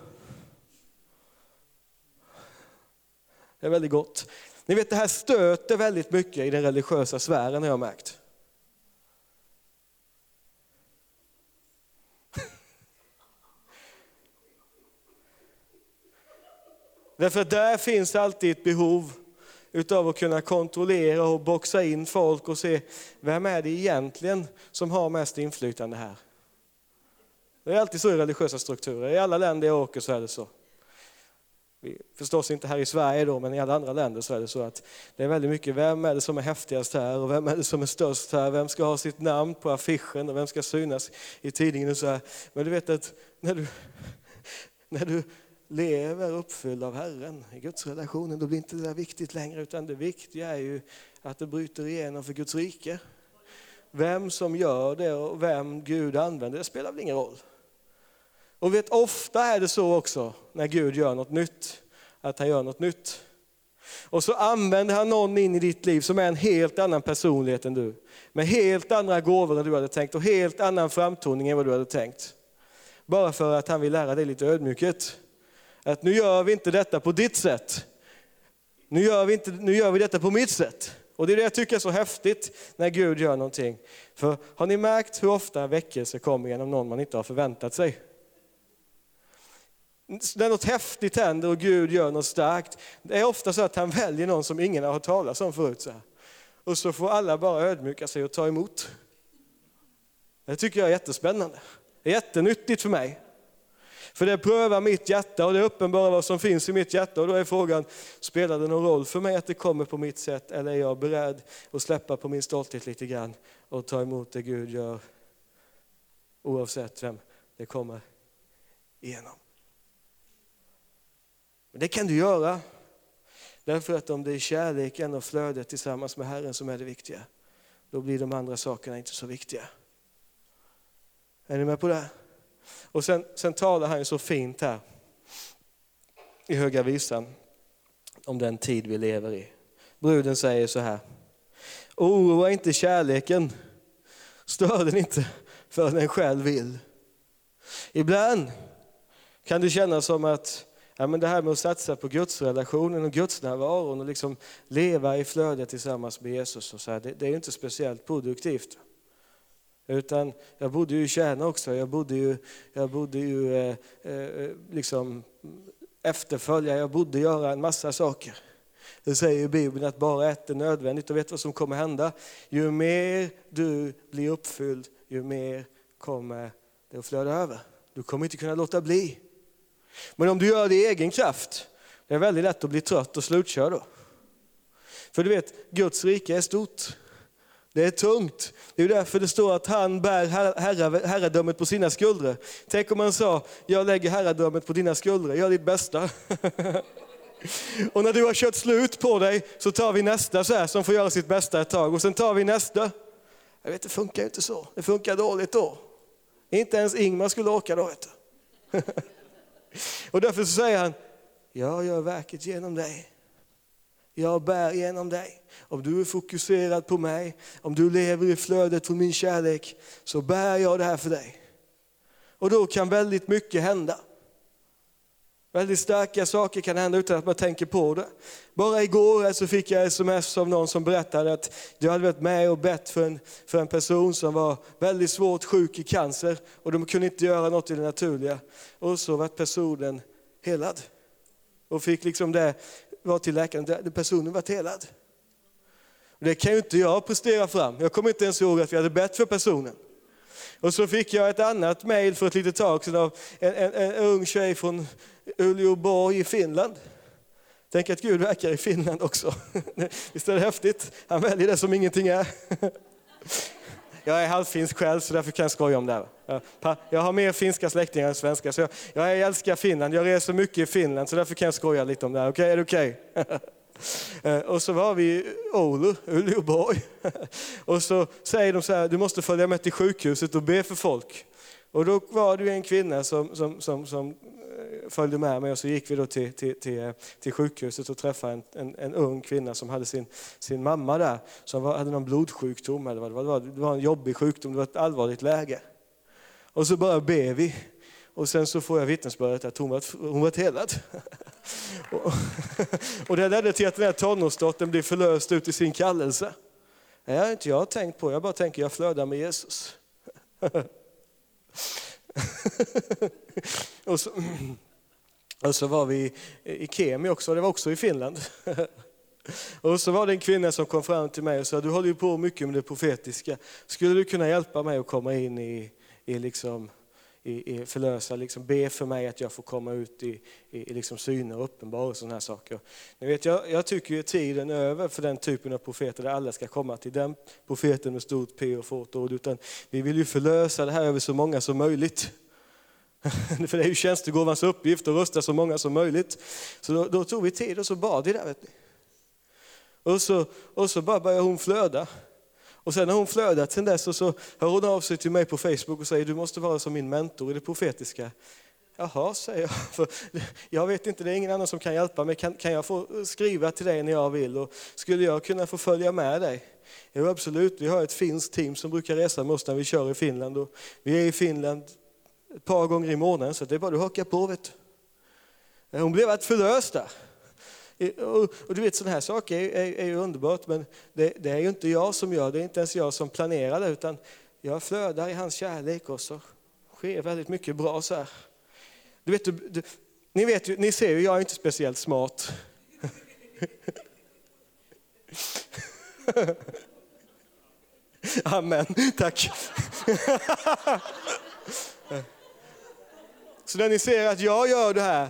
Det är väldigt gott. Ni vet det här stöter väldigt mycket i den religiösa sfären har jag märkt. Därför att där finns alltid ett behov utav att kunna kontrollera och boxa in folk och se vem är det egentligen som har mest inflytande här. Det är alltid så i religiösa strukturer. I alla länder jag åker så är det så. Förstås inte här i Sverige då, men i alla andra länder så är det så att det är väldigt mycket, vem är det som är häftigast här och vem är det som är störst här? Vem ska ha sitt namn på affischen och vem ska synas i tidningen och så här. Men du vet att när du, *laughs* när du lever uppfylld av Herren i Guds relationen, då blir inte det där viktigt längre, utan det viktiga är ju att det bryter igenom för Guds rike. Vem som gör det och vem Gud använder, det spelar väl ingen roll. Och vet, ofta är det så också när Gud gör något nytt, att han gör något nytt. Och så använder han någon in i ditt liv som är en helt annan personlighet än du. Med helt andra gåvor än du hade tänkt och helt annan framtoning än vad du hade tänkt. Bara för att han vill lära dig lite ödmjukhet. Att nu gör vi inte detta på ditt sätt. Nu gör vi, inte, nu gör vi detta på mitt sätt. Och det är det jag tycker är så häftigt när Gud gör någonting. För har ni märkt hur ofta en väckelse kommer genom någon man inte har förväntat sig? När något häftigt händer och Gud gör något starkt, det är ofta så att han väljer någon som ingen har hört talas om förut. Så här. Och så får alla bara ödmjuka sig och ta emot. Det tycker jag är jättespännande. Det är jättenyttigt för mig. För det prövar mitt hjärta och det uppenbarar vad som finns i mitt hjärta. Och då är frågan, spelar det någon roll för mig att det kommer på mitt sätt? Eller är jag beredd att släppa på min stolthet lite grann och ta emot det Gud gör? Oavsett vem det kommer igenom. Men det kan du göra. Därför att om det är kärleken och flödet tillsammans med Herren som är det viktiga, då blir de andra sakerna inte så viktiga. Är ni med på det? Och sen, sen talar han så fint här i Höga Visan om den tid vi lever i. Bruden säger så här, oroa inte kärleken, stör den inte för den själv vill. Ibland kan det kännas som att ja, men det här med att satsa på gudsrelationen och gudsnärvaron och liksom leva i flödet tillsammans med Jesus, och så här, det, det är inte speciellt produktivt. Utan jag bodde ju i Kärna också, jag bodde ju, jag bodde ju eh, eh, liksom efterfölja, jag bodde göra en massa saker. Det säger ju Bibeln att bara ett är nödvändigt och vet vad som kommer hända? Ju mer du blir uppfylld, ju mer kommer det att flöda över. Du kommer inte kunna låta bli. Men om du gör det i egen kraft, det är väldigt lätt att bli trött och slutkörd då. För du vet, Guds rike är stort. Det är tungt. Det är därför det står att han bär herra, herradömet på sina skuldror. Tänk om man sa, jag lägger herradömet på dina skuldror, gör ditt bästa. *laughs* och när du har kört slut på dig så tar vi nästa så här, som får göra sitt bästa ett tag. Och sen tar vi nästa. Jag vet, det funkar inte så. Det funkar dåligt då. Inte ens Ingmar skulle åka då. Vet du. *laughs* och därför så säger han, jag gör verket genom dig. Jag bär genom dig. Om du är fokuserad på mig, om du lever i flödet från min kärlek, så bär jag det här för dig. Och då kan väldigt mycket hända. Väldigt starka saker kan hända utan att man tänker på det. Bara igår så fick jag sms av någon som berättade att du hade varit med och bett för en, för en person som var väldigt svårt sjuk i cancer och de kunde inte göra något i det naturliga. Och så var personen helad. Och fick liksom det var till läkaren, personen var helad. Det kan ju inte jag prestera fram. Jag kommer inte ens ihåg att vi hade bett för personen. Och så fick jag ett annat mejl för ett litet tag sedan av en, en, en ung tjej från Uleåborg i Finland. Tänk att Gud verkar i Finland också. *laughs* Visst är det häftigt? Han väljer det som ingenting är. *laughs* Jag är halvfinsk själv så därför kan jag skoja om det här. Jag har mer finska släktingar än svenska så jag, jag älskar Finland. Jag reser mycket i Finland så därför kan jag skoja lite om det här. Okej, okay, är det okej? Okay? *laughs* Eh, och så var vi i Oulu, Uleåborg. *laughs* Och så säger de så här, du måste följa med till sjukhuset och be för folk. Och då var det en kvinna som, som, som, som eh, följde med mig och så gick vi då till, till, till, eh, till sjukhuset och träffade en, en, en, ung kvinna som hade sin, sin mamma där, som var, hade någon blodsjukdom eller vad det var. Det var en jobbig sjukdom, det var ett allvarligt läge. Och så bara ber vi. Och sen så får jag vittnesbördet att hon var, hon var helad. *laughs* och *laughs* det ledde till att den här tonårsdottern blev förlöst ut i sin kallelse. Det har inte jag tänkt på, jag bara tänker jag flödar med Jesus. *laughs* och, så, och så var vi i Kemi också, det var också i Finland. *laughs* Och så var det en kvinna som kom fram till mig och sa, du håller ju på mycket med det profetiska. Skulle du kunna hjälpa mig att komma in i, i liksom i, i förlösa, liksom be för mig att jag får komma ut i, i, i liksom syner och uppenbar och sådana här saker. Ni vet, jag, jag tycker ju tiden är över för den typen av profeter där alla ska komma till den profeten med stort P och fort ord, utan vi vill ju förlösa det här över så många som möjligt. *laughs* för det är ju tjänstegåvans uppgift att rösta så många som möjligt. Så då, då tog vi tid och så bad vi där. Vet ni. Och så, och så bara började hon flöda. Och sen har hon flödat sen dess och så hör hon av sig till mig på Facebook och säger du måste vara som min mentor i det profetiska. Jaha, säger jag. *laughs* För jag vet inte, det är ingen annan som kan hjälpa mig. Kan, kan jag få skriva till dig när jag vill? Och skulle jag kunna få följa med dig? Jo, absolut. Vi har ett finskt team som brukar resa med oss när vi kör i Finland. Och vi är i Finland ett par gånger i månaden, så det är bara att haka på. Vet du. Eh, hon blev förlöst där. Eh, och, och, du vet sådana här saker är, är, är ju underbart men det, det, är ju inte jag som gör det, är inte ens jag som planerar det utan jag flödar i hans kärlek och så sker väldigt mycket bra så här. Du vet, du, du, ni, vet ju, ni ser ju, jag är inte speciellt smart. *laughs* Amen, tack. *laughs* Så när ni ser att jag gör det här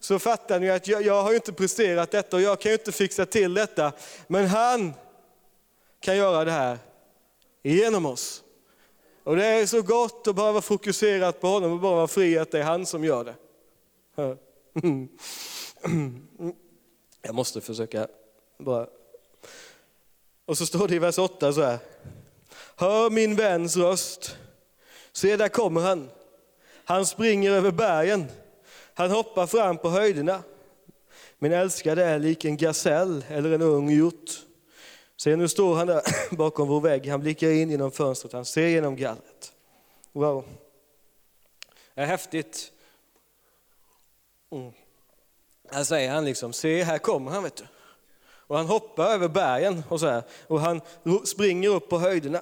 så fattar ni att jag, jag har inte presterat detta och jag kan inte fixa till detta. Men han kan göra det här genom oss. Och det är så gott att bara vara fokuserad på honom och bara vara fri att det är han som gör det. *clears throat* Jag måste försöka bara... Och så står det i vers 8 så här. Hör min väns röst. Se, där kommer han. Han springer över bergen. Han hoppar fram på höjderna. Min älskade är lik en gasell eller en ung hjort. Se, nu står han där *laughs* bakom vår vägg. Han blickar in genom fönstret, han ser genom gallret. Wow. Det är häftigt. Mm. Här säger han liksom, se här kommer han vet du. Och han hoppar över bergen och så här. Och han springer upp på höjderna.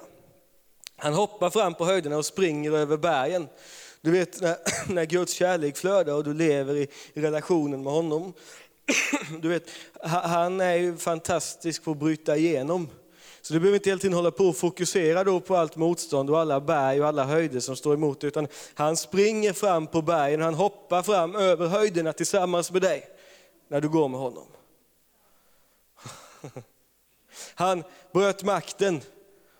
Han hoppar fram på höjderna och springer över bergen. Du vet när, *clears throat* när Guds kärlek flödar och du lever i, i relationen med honom. *clears throat* Du vet, han är ju fantastisk på att bryta igenom. Så du behöver inte hela tiden hålla på och fokusera då på allt motstånd och alla berg och alla höjder som står emot utan han springer fram på bergen, han hoppar fram över höjderna tillsammans med dig när du går med honom. *laughs* Han bröt makten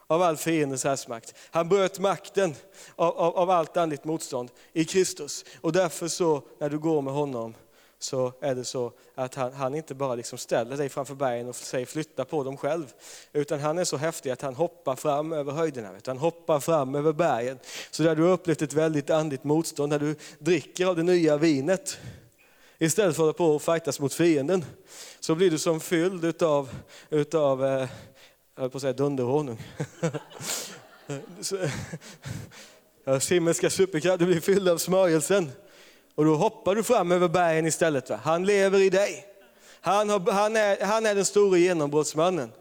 av all fiendens härsmakt. Han bröt makten av, av, av allt andligt motstånd i Kristus. Och därför så, när du går med honom, så är det så att han, han inte bara liksom ställer dig framför bergen och säger flytta på dem själv. Utan han är så häftig att han hoppar fram över höjderna. Vet Han hoppar fram över bergen. Så där du har upplevt ett väldigt andligt motstånd, när du dricker av det nya vinet, istället för att hålla på och fightas mot fienden, så blir du som fylld utav, utav eh, jag höll på att säga dunderhonung. Himmelska superkraft, du blir fylld av smörjelsen. Och då hoppar du fram över bergen istället. Va? Han lever i dig. Han, har, han, är, han är den stora genombrottsmannen.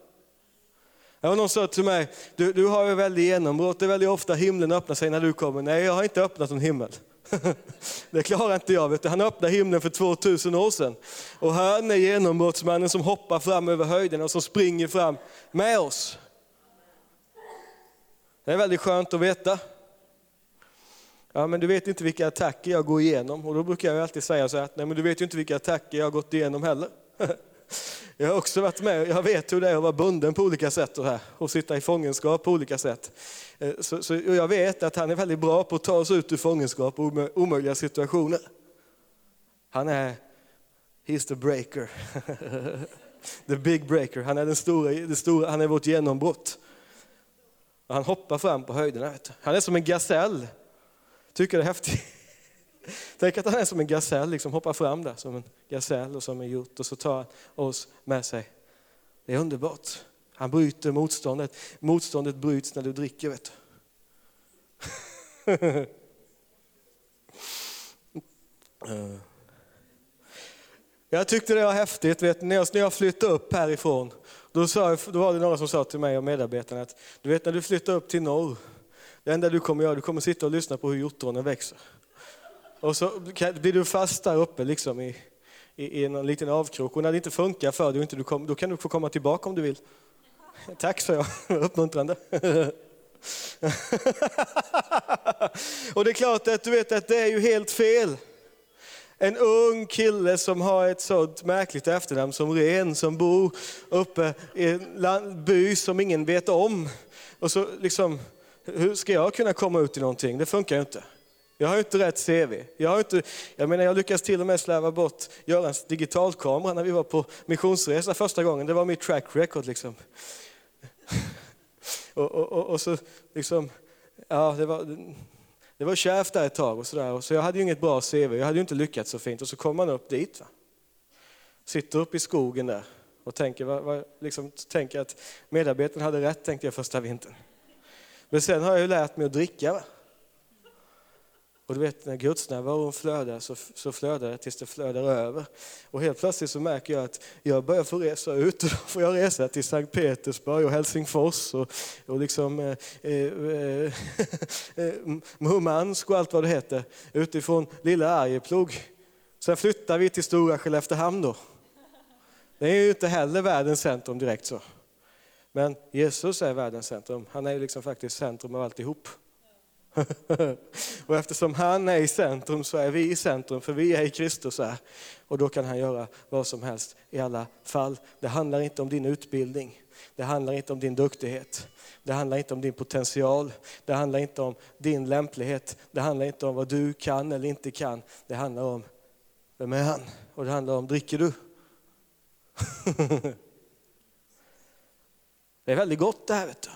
Det var någon sa till mig, du, du har ju väldigt genombrott, det är väldigt ofta himlen öppnar sig när du kommer. Nej, jag har inte öppnat någon himmel. *laughs* Det klarar inte jag. Vet du. Han öppnade himlen för 2000 år sedan. Och han är genombrottsmannen som hoppar fram över höjden och som springer fram med oss. Det är väldigt skönt att veta. Ja, men du vet inte vilka attacker jag går igenom. Och då brukar jag alltid säga så här, nej men du vet ju inte vilka attacker jag har gått igenom heller. *laughs* Jag har också varit med, jag vet hur det är att vara bunden på olika sätt och, här, och sitta i fångenskap på olika sätt. Eh, så, så jag vet att han är väldigt bra på att ta oss ut ur fångenskap och omöjliga situationer. Han är, he's the breaker. *laughs* the big breaker. Han är den stora, den stora, han är vårt genombrott. Han hoppar fram på höjderna. Han är som en gasell. Tycker det är häftigt. Tänk att han är som en gasell, liksom hoppar fram där som en gasell och som en hjort och så tar han oss med sig. Det är underbart. Han bryter motståndet. Motståndet bryts när du dricker. Vet du. *laughs* Jag tyckte det var häftigt, vet, när, jag, när jag flyttade upp härifrån, då, sa, då var det några som sa till mig och medarbetarna att du vet när du flyttar upp till norr, det enda du kommer göra, du kommer sitta och lyssna på hur hjortronen växer. Och så blir du fast där uppe liksom i, i, i en liten avkrok. Och när det inte funkar för dig, inte du kom, då kan du få komma tillbaka om du vill. *laughs* Tack, sa *laughs* jag. Uppmuntrande. *laughs* och det är klart att du vet att det är ju helt fel. En ung kille som har ett sådant märkligt efternamn som Ren, som bor uppe i en by som ingen vet om. Och så liksom, hur ska jag kunna komma ut i någonting? Det funkar ju inte. Jag har inte rätt CV. Jag, har inte, jag, menar, jag lyckades till och med släva bort Görans digitalkamera när vi var på missionsresa första gången. Det var mitt track record. Liksom. *laughs* och, och, och, och, så liksom, ja, det var, det var kärvt där ett tag. Och sådär. så jag hade ju inget bra CV, jag hade ju inte lyckats så fint. Och så kom man upp dit. Va? Sitter upp i skogen där och tänker, va, va, liksom, tänker att medarbetaren hade rätt, tänkte jag första vintern. Men sen har jag ju lärt mig att dricka. Va? Och du vet när gudsnärvaron flödar så, så flödar det tills det flödar över. Och helt plötsligt så märker jag att jag börjar få resa ut och *laughs* då får jag resa till Sankt Petersburg och Helsingfors och, och liksom eh, eh, eh, *laughs* eh Murmansk och allt vad det heter utifrån lilla Arjeplog. Sen flyttar vi till Stora Skelleftehamn då. Det är ju inte heller världens centrum direkt så. Men Jesus är världens centrum. Han är ju liksom faktiskt centrum av alltihop. *laughs* och eftersom han är i centrum så är vi i centrum, för vi är i Kristus här. Och då kan han göra vad som helst i alla fall. Det handlar inte om din utbildning, det handlar inte om din duktighet. Det handlar inte om din potential, det handlar inte om din lämplighet, det handlar inte om vad du kan eller inte kan. Det handlar om, vem är han? Och det handlar om, dricker du? *laughs* det är väldigt gott det här vet du.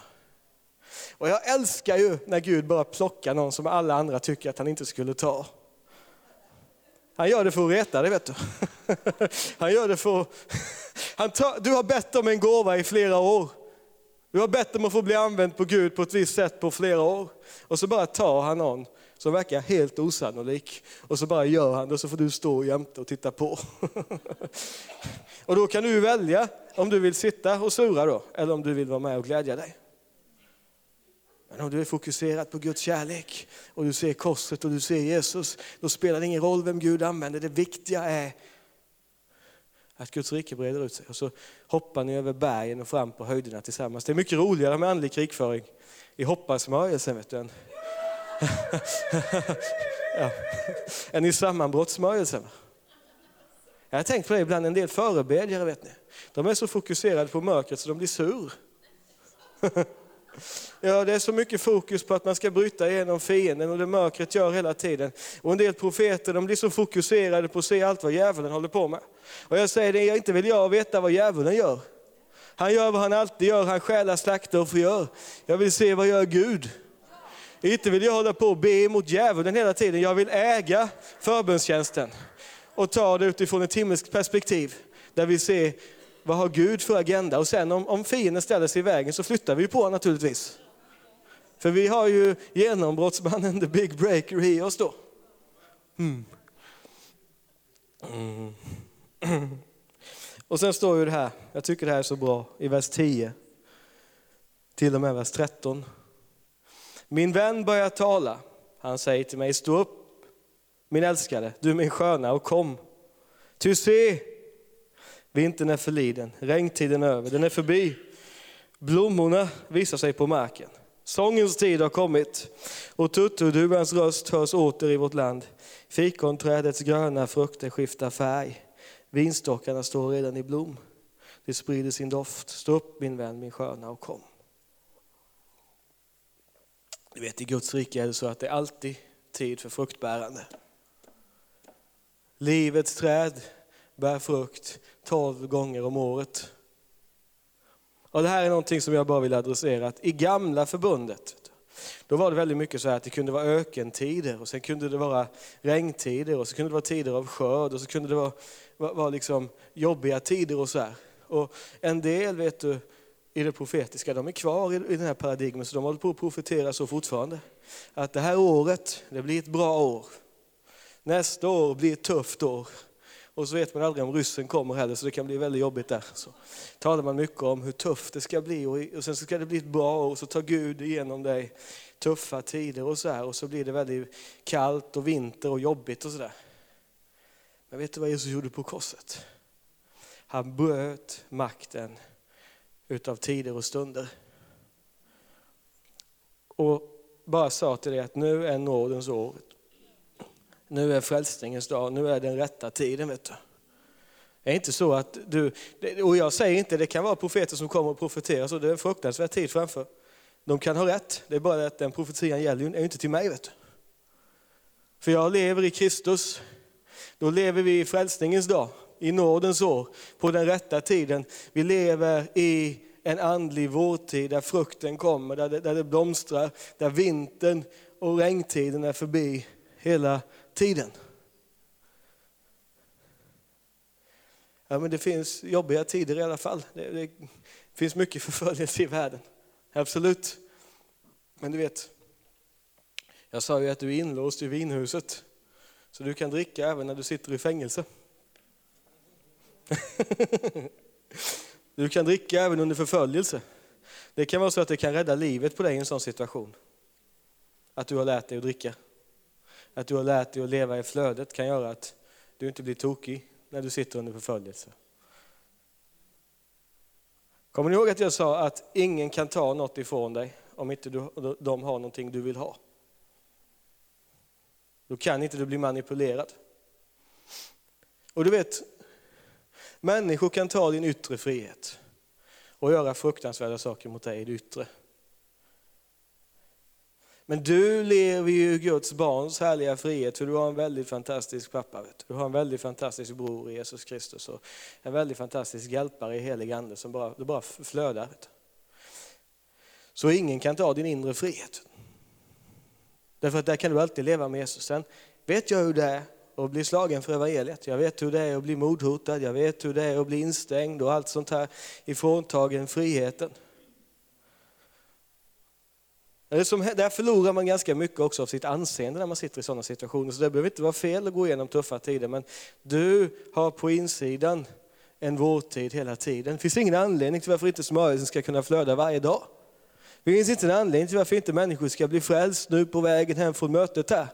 Och jag älskar ju när Gud bara plockar någon som alla andra tycker att han inte skulle ta. Han gör det för att reta dig vet du. *laughs* Han gör det för han tar, Du har bett om en gåva i flera år. Du har bett om att få bli använd på Gud på ett visst sätt på flera år. Och så bara tar han någon som verkar helt osannolik. Och så bara gör han det och så får du stå jämte och titta på. *laughs* Och då kan du välja om du vill sitta och sura då, eller om du vill vara med och glädja dig. Men om du är fokuserad på Guds kärlek och du ser korset och du ser Jesus, då spelar det ingen roll vem Gud använder. Det viktiga är att Guds rike breder ut sig. Och så hoppar ni över bergen och fram på höjderna tillsammans. Det är mycket roligare med andlig krigföring i hopparsmörjelsen vet du, än, *laughs* ja, än i sammanbrottsmörjelsen. Jag har tänkt på det ibland, en del förebedjare vet ni. De är så fokuserade på mörkret så de blir sur. *laughs* Ja, det är så mycket fokus på att man ska bryta igenom fienden och det mörkret gör hela tiden. Och en del profeter de blir så fokuserade på att se allt vad djävulen håller på med. Och jag säger det, inte vill jag veta vad djävulen gör. Han gör vad han alltid gör, han stjälar, slaktar och förgör. Jag vill se vad gör Gud. Inte vill jag hålla på och be mot djävulen hela tiden, jag vill äga förbönstjänsten. Och ta det utifrån ett himmelskt perspektiv, där vi ser vad har Gud för agenda? Och sen om, om fienden ställer sig i vägen så flyttar vi på naturligtvis. För vi har ju genombrottsmannen, the big breaker i oss då. Mm. Mm. *clears throat* Och sen står ju det här, jag tycker det här är så bra, i vers 10 till och med vers 13. Min vän börjar tala, han säger till mig, stå upp min älskade, du min sköna och kom. Ty se, vintern är förliden, regntiden är över, den är förbi. Blommorna visar sig på marken. Sångens tid har kommit och tutturduvans röst hörs åter i vårt land. Fikonträdets gröna frukter skiftar färg. Vinstockarna står redan i blom. Det sprider sin doft. Stå upp min vän, min sköna och kom. Du vet i Guds rike är det så att det är alltid tid för fruktbärande. Livets träd bär frukt tolv gånger om året. Och det här är någonting som jag bara vill adressera. Att I gamla förbundet, då var det väldigt mycket så här att det kunde vara ökentider och sen kunde det vara regntider och så kunde det vara tider av skörd och så kunde det vara, vara, vara liksom jobbiga tider och så här. Och en del vet du, i det profetiska, de är kvar i, i den här paradigmen så de håller på att profetera så fortfarande. Att det här året, det blir ett bra år. Nästa år blir ett tufft år. Och så vet man aldrig om ryssen kommer heller, så det kan bli väldigt jobbigt där. Så talar man mycket om hur tufft det ska bli och, sen ska det bli ett bra år, så tar Gud igenom dig tuffa tider och så här, och så blir det väldigt kallt och vinter och jobbigt och sådär. Men vet du vad Jesus gjorde på korset? Han bröt makten utav tider och stunder. och bara sa till dig att nu är nådens år. Nu är frälsningens dag, nu är den rätta tiden. Vet du. Det är inte så att du, och jag säger inte, det kan vara profeter som kommer och profeterar, så det är en fruktansvärd tid framför. De kan ha rätt, det är bara att den profetian gäller ju inte till mig. Vet du. För jag lever i Kristus, då lever vi i frälsningens dag, i nådens år, på den rätta tiden. Vi lever i en andlig vårtid där frukten kommer, där det, där det blomstrar, där vintern och regntiden är förbi hela tiden. Ja, men det finns jobbiga tider i alla fall. Det, det finns mycket *laughs* förföljelse i världen. Absolut. Men du vet, jag sa ju att du är inlåst i vinhuset. Så du kan dricka även när du sitter i fängelse. *laughs* Du kan dricka även under förföljelse. Det kan vara så att det kan rädda livet på dig i en sån situation. Att du har lärt dig att dricka. Att du har lärt dig att leva i flödet kan göra att du inte blir tokig när du sitter under förföljelse. Kommer ni ihåg att jag sa att ingen kan ta något ifrån dig om inte du, de har någonting du vill ha? Då kan inte du bli manipulerad. Och du vet, människor kan ta din yttre frihet och göra fruktansvärda saker mot dig i det yttre. Men du lever ju Guds barns härliga frihet för du har en väldigt fantastisk pappa. Vet du. du har en väldigt fantastisk bror i Jesus Kristus och en väldigt fantastisk hjälpare i helig ande som bara, det bara flödar. Vet du. Så ingen kan ta din inre frihet. Därför att där kan du alltid leva med Jesus. Sen vet jag hur det är att bli slagen för evangeliet. Jag vet hur det är att bli mordhotad, jag vet hur det är att bli instängd och allt sånt här ifråntagen friheten. Eh, där förlorar man ganska mycket också av sitt anseende när man sitter i sådana situationer. Så det behöver inte vara fel att gå igenom tuffa tider, men du har på insidan en vårtid hela tiden. Det finns ingen anledning till varför inte smörjelsen ska kunna flöda varje dag. Det finns inte en anledning till varför inte människor ska bli frälst nu på vägen hem från mötet här.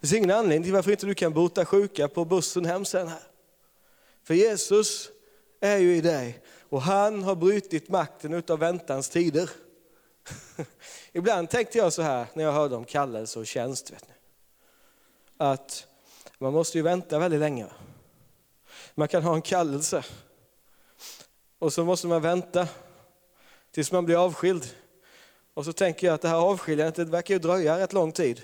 Det finns ingen anledning till varför inte du kan bota sjuka på bussen hem sen här. För Jesus är ju i dig och han har brutit makten utav väntans tider. *laughs* Ibland tänkte jag så här när jag hörde om kallelse och tjänst. Vet ni. Att man måste ju vänta väldigt länge. Man kan ha en kallelse och så måste man vänta tills man blir avskild. Och så tänker jag att det här avskiljandet verkar ju dröja rätt lång tid.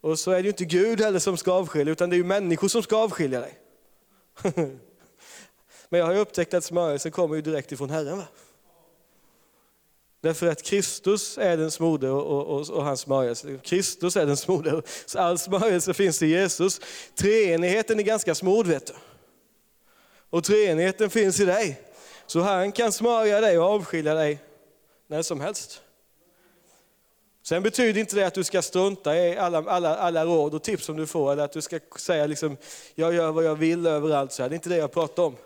Och så är det ju inte Gud heller som ska avskilja, utan det är ju människor som ska avskilja dig. *laughs* Men jag har ju upptäckt att smörjelsen kommer ju direkt ifrån Herren. Va? Därför att Kristus är den smorde och, och, och, hans smörjelse. Kristus är den smorde. Så all smörjelse finns i Jesus. Treenigheten är ganska smord vet du. Och treenigheten finns i dig. Så han kan smörja dig och avskilja dig när som helst. Sen betyder inte det att du ska strunta i alla, alla, alla råd och tips som du får, eller att du ska säga liksom, jag gör vad jag vill överallt. Så här. Det är inte det jag pratar om.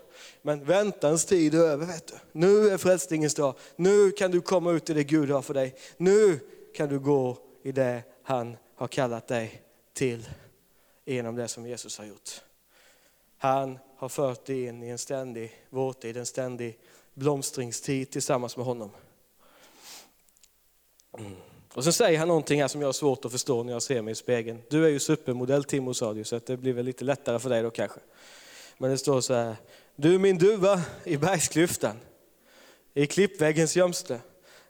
Men väntans tid är över. Vet du. Nu är frälsningens dag. Nu kan du komma ut i det Gud har för dig. Nu kan du gå i det han har kallat dig till genom det som Jesus har gjort. Han har fört dig in i en ständig vårtid, en ständig blomstringstid tillsammans med honom. Mm. Och så säger han någonting här som jag har svårt att förstå när jag ser mig i spegeln. Du är ju supermodell Timo sa du, så det blir väl lite lättare för dig då kanske. Men det står så här, du min duva i bergsklyftan, i klippväggens gömste,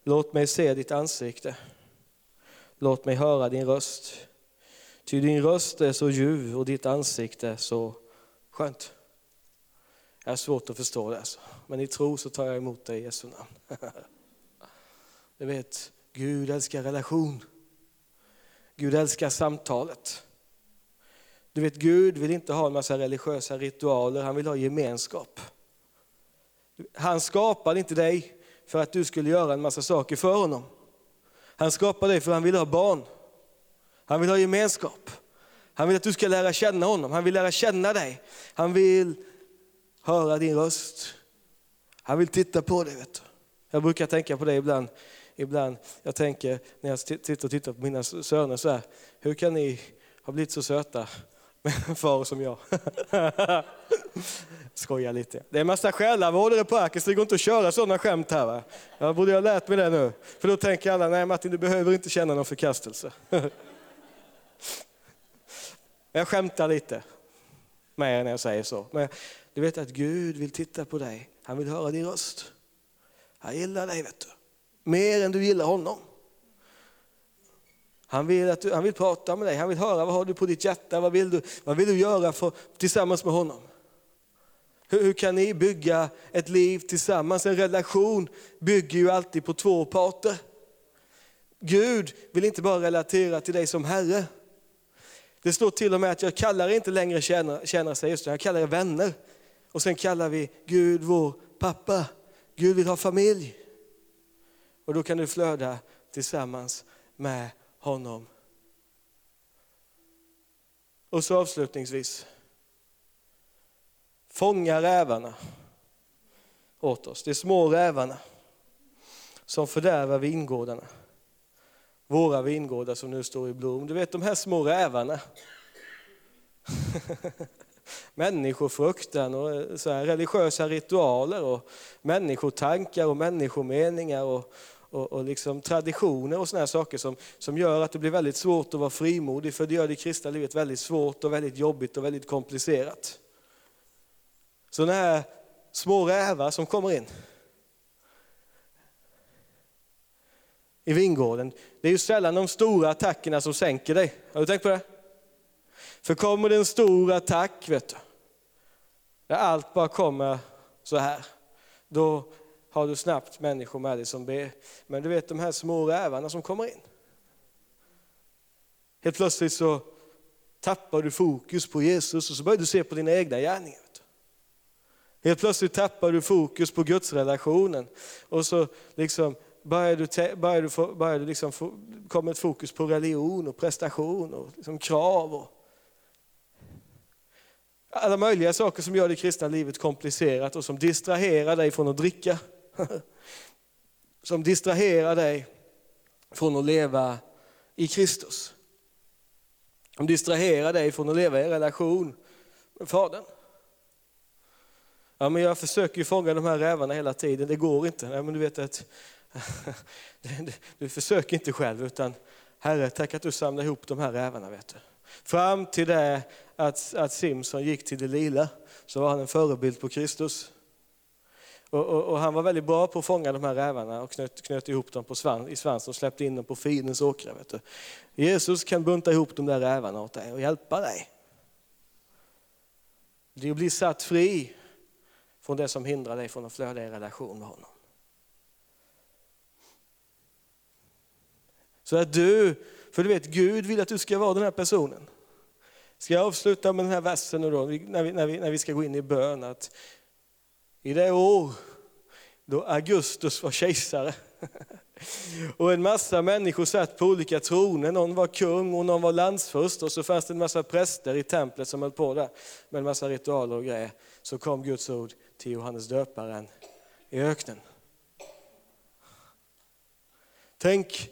låt mig se ditt ansikte. Låt mig höra din röst. Ty din röst är så ljuv och ditt ansikte så skönt. Jag har svårt att förstå det, alltså. men i tro så tar jag emot dig i Jesu namn. *laughs* Du vet, Gud älskar relation. Gud älskar samtalet. Du vet, Gud vill inte ha en massa religiösa ritualer, han vill ha gemenskap. Han skapade inte dig för att du skulle göra en massa saker för honom. Han skapade dig för att han vill ha barn. Han vill ha gemenskap. Han vill att du ska lära känna honom, han vill lära känna dig. Han vill höra din röst. Han vill titta på dig. Vet du. Jag brukar tänka på det ibland ibland. Jag tänker när jag sitter och tittar på mina söner så här, hur kan ni ha blivit så söta *laughs* far som jag? *laughs* Skojar lite. Det är en massa själavårdare på Arkis, så det går inte att köra sådana skämt här. Va? Jag borde ha lärt mig det nu. För då tänker alla, nej Martin du behöver inte känna någon förkastelse. *laughs* jag skämtar lite med er när jag säger så. Men du vet att Gud vill titta på dig. Han vill höra din röst. Han gillar dig vet du. Mer än du gillar honom. Han vill, att du, han vill prata med dig, han vill höra vad har du på ditt hjärta, vad vill du, vad vill du göra för, tillsammans med honom. Hur, hur kan ni bygga ett liv tillsammans? En relation bygger ju alltid på två parter. Gud vill inte bara relatera till dig som Herre. Det står till och med att jag kallar inte längre tjänare, tjänare säger just det, jag kallar er vänner. Och sen kallar vi Gud vår pappa. Gud vill ha familj. Och då kan du flöda tillsammans med honom. Och så avslutningsvis. Fånga rävarna åt oss, de små rävarna som fördärvar vingårdarna. Våra vingårdar som nu står i blom. Du vet de här små rävarna. *laughs* Människofruktan och eh, så här religiösa ritualer och människotankar och människomeningar och, och, och liksom traditioner och såna här saker som, som gör att det blir väldigt svårt att vara frimodig, för det gör det kristna livet väldigt svårt och väldigt jobbigt och väldigt komplicerat. Sådana här små rävar som kommer in i vingården, det är ju sällan de stora attackerna som sänker dig. Har du tänkt på det? För kommer det en stor attack, vet du, där allt bara kommer så här, då har du snabbt människor med dig som ber. Men du vet de här små rävarna som kommer in. Helt plötsligt så tappar du fokus på Jesus och så börjar du se på dina egna gärningar. Helt plötsligt tappar du fokus på gudsrelationen och så liksom börjar du, börjar du, få, börjar du liksom få, kommer ett fokus på religion och prestation och liksom krav. Och alla möjliga saker som gör det kristna livet komplicerat och som distraherar dig från att dricka. *laughs* Som distraherar dig från att leva i Kristus. Som distraherar dig från att leva i relation med Fadern. Ja, men jag försöker ju fånga de här rävarna hela tiden, det går inte. Nej, men du vet att *laughs* du, försöker inte själv, utan Herre, tack att du samlar ihop de här rävarna. Vet du. Fram till det att, att Simson gick till det lila, så var han en förebild på Kristus. Och, och, och, han var väldigt bra på att fånga de här rävarna och knöt, knöt ihop dem på svans, i svansen och släppte in dem på fiendens åkrar. Vet du. Jesus kan bunta ihop de där rävarna åt dig och hjälpa dig. Du blir satt fri från det som hindrar dig från att flöda i relation med honom. Så att du, för du vet Gud vill att du ska vara den här personen. Ska jag avsluta med den här versen nu då, när vi, när vi, när vi ska gå in i bön, att i det år då Augustus var kejsare och en massa människor satt på olika troner, någon var kung och någon var landsförst och så fanns det en massa präster i templet som höll på där med en massa ritualer och grejer. Så kom Guds ord till Johannes döparen i öknen. Tänk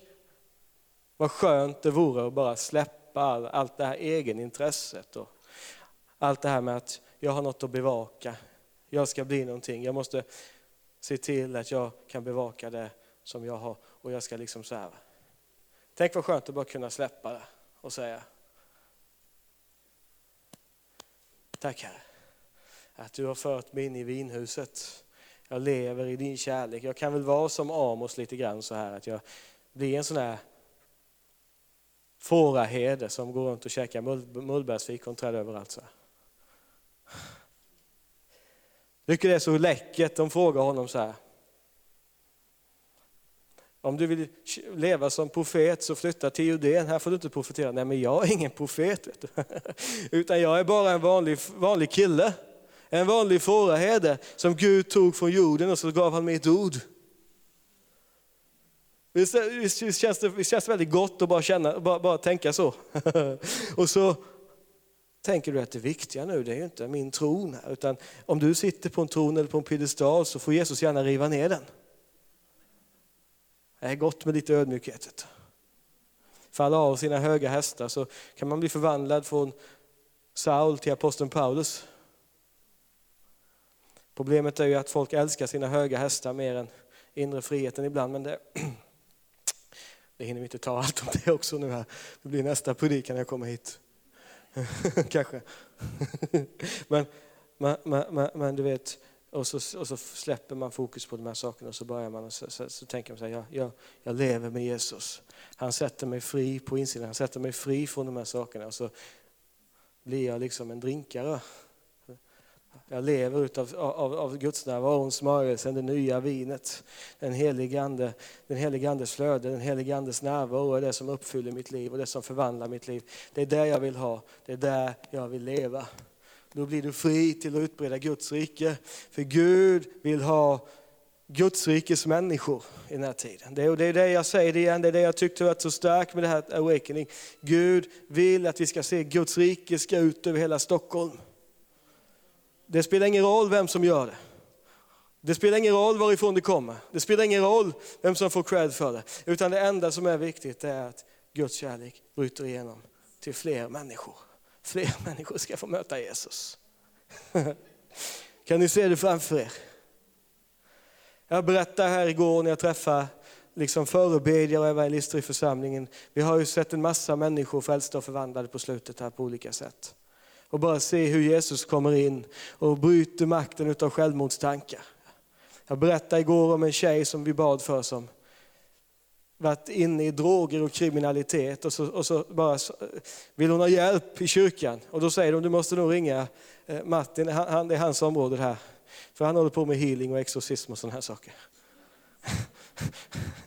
vad skönt det vore att bara släppa all, allt det här egenintresset och allt det här med att jag har något att bevaka, jag ska bli någonting, jag måste se till att jag kan bevaka det som jag har och jag ska liksom så här. Tänk vad skönt att bara kunna släppa det och säga Tack Herre att du har fört mig in i vinhuset. Jag lever i din kärlek. Jag kan väl vara som Amos lite grann så här att jag blir en sån här fåraherde som går runt och käkar mullbärsfikon träd överallt. Så här. Tycker det är så läckert, de frågar honom så här. Om du vill leva som profet så flytta till Judeen, här får du inte profetera. Nej men jag är ingen profet, *laughs* utan jag är bara en vanlig, vanlig kille. En vanlig fåraherde som Gud tog från jorden och så gav han mig ett ord. Visst, känns det, visst känns det väldigt gott att bara, känna, bara, bara tänka så. *laughs* och så tänker du att det viktiga nu det är ju inte min tron här, utan om du sitter på en tron eller på en piedestal så får Jesus gärna riva ner den. Det är gott med lite ödmjukhet. Falla av sina höga hästar så kan man bli förvandlad från Saul till aposteln Paulus. Problemet är ju att folk älskar sina höga hästar mer än inre friheten ibland. Men det, *clears throat* det hinner vi inte ta allt om det också nu här. Det blir nästa predikan när jag kommer hit. *laughs* Kanske. *laughs* men, men, men, men, du vet, och så, och så släpper man fokus på de här sakerna och så börjar man och så, så, så tänker man så här, jag, jag, jag lever med Jesus. Han sätter mig fri på insidan, han sätter mig fri från de här sakerna. Och så blir jag liksom en drinkare. Jag lever utav, av, av Guds närvaro, smörjelsen, det nya vinet. Den helige, ande, den helige Andes flöde, den helige Andes närvaro är det som uppfyller mitt liv och det som förvandlar mitt liv. Det är det jag vill ha, det är där jag vill leva. Då blir du fri till att utbreda Guds rike. För Gud vill ha Guds rikes människor i den här tiden. Det är, det är det jag säger det igen, det är det jag tyckte var så starkt med det här awakening. Gud vill att vi ska se Guds rike ska ut över hela Stockholm. Det spelar ingen roll vem som gör det. Det spelar ingen roll varifrån det kommer. Det spelar ingen roll vem som får cred för det. Utan det enda som är viktigt är att Guds kärlek bryter igenom till fler människor. Fler *laughs* människor ska få möta Jesus. *laughs* kan ni se det framför er? Jag berättade här igår när jag träffade liksom förebedjare och evangelister i församlingen. Vi har ju sett en massa människor frälsta och förvandlade på slutet här på olika sätt. Och bara se hur Jesus kommer in och bryter makten av självmordstankar. Jag berättade igår om en tjej som vi bad för som varit inne i droger och kriminalitet och så, och så bara vill hon ha hjälp i kyrkan. Och då säger de, du måste nog ringa eh, Martin, han, det är hans område här. För han håller på med healing och exorcism och sådana här saker. *laughs*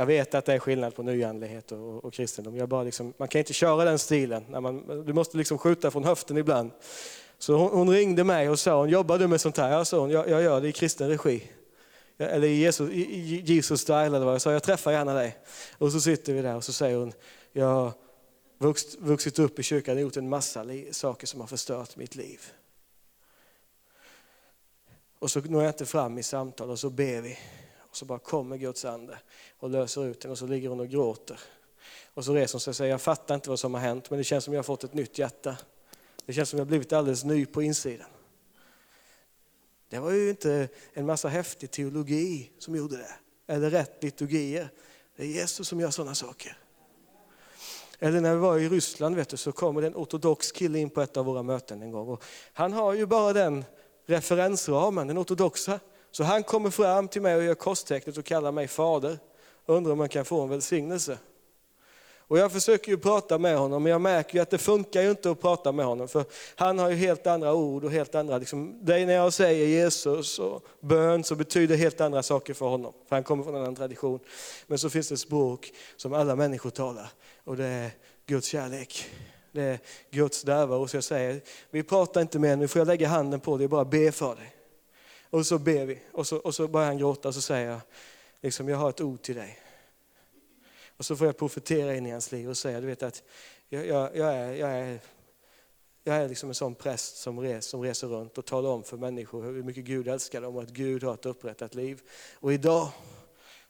Jag vet att det är skillnad på nyandlighet och, och kristendom. Jag bara liksom, man kan inte köra den stilen. När man, du måste liksom skjuta från höften ibland. Så hon, hon ringde mig och sa, hon jobbar du med sånt här? Jag sa hon, jag, jag gör det i kristen regi. Eller i Jesus, i Jesus style eller vad jag sa, jag träffar gärna dig. Och så sitter vi där och så säger hon, jag har vuxit, vuxit upp i kyrkan och gjort en massa saker som har förstört mitt liv. Och så når jag inte fram i samtal och så ber vi. Och så bara kommer Guds ande och löser ut henne och så ligger hon och gråter. Och så reser hon sig och säger, jag fattar inte vad som har hänt men det känns som jag har fått ett nytt hjärta. Det känns som jag har blivit alldeles ny på insidan. Det var ju inte en massa häftig teologi som gjorde det, eller rätt liturgier. Det är Jesus som gör sådana saker. Eller när vi var i Ryssland vet du, så kommer det en ortodox kille in på ett av våra möten en gång. Och han har ju bara den referensramen, den ortodoxa. Så han kommer fram till mig och gör korstecknet och kallar mig fader. Undrar om man kan få en välsignelse. Och jag försöker ju prata med honom, men jag märker ju att det funkar ju inte att prata med honom. För han har ju helt andra ord och helt andra, liksom, det när jag säger Jesus och bön så betyder helt andra saker för honom. För han kommer från en annan tradition. Men så finns det ett språk som alla människor talar och det är Guds kärlek. Det är Guds närvaro. Så jag säger, vi pratar inte mer, nu får jag lägga handen på dig och bara be för dig. Och så ber vi och så, och så börjar han gråta och så säger jag, liksom, jag har ett ord till dig. Och så får jag profetera in i hans liv och säga, du vet att jag, jag, jag är, jag är jag är liksom en sån präst som, res, som reser runt och talar om för människor hur mycket Gud älskar dem och att Gud har ett upprättat liv. Och idag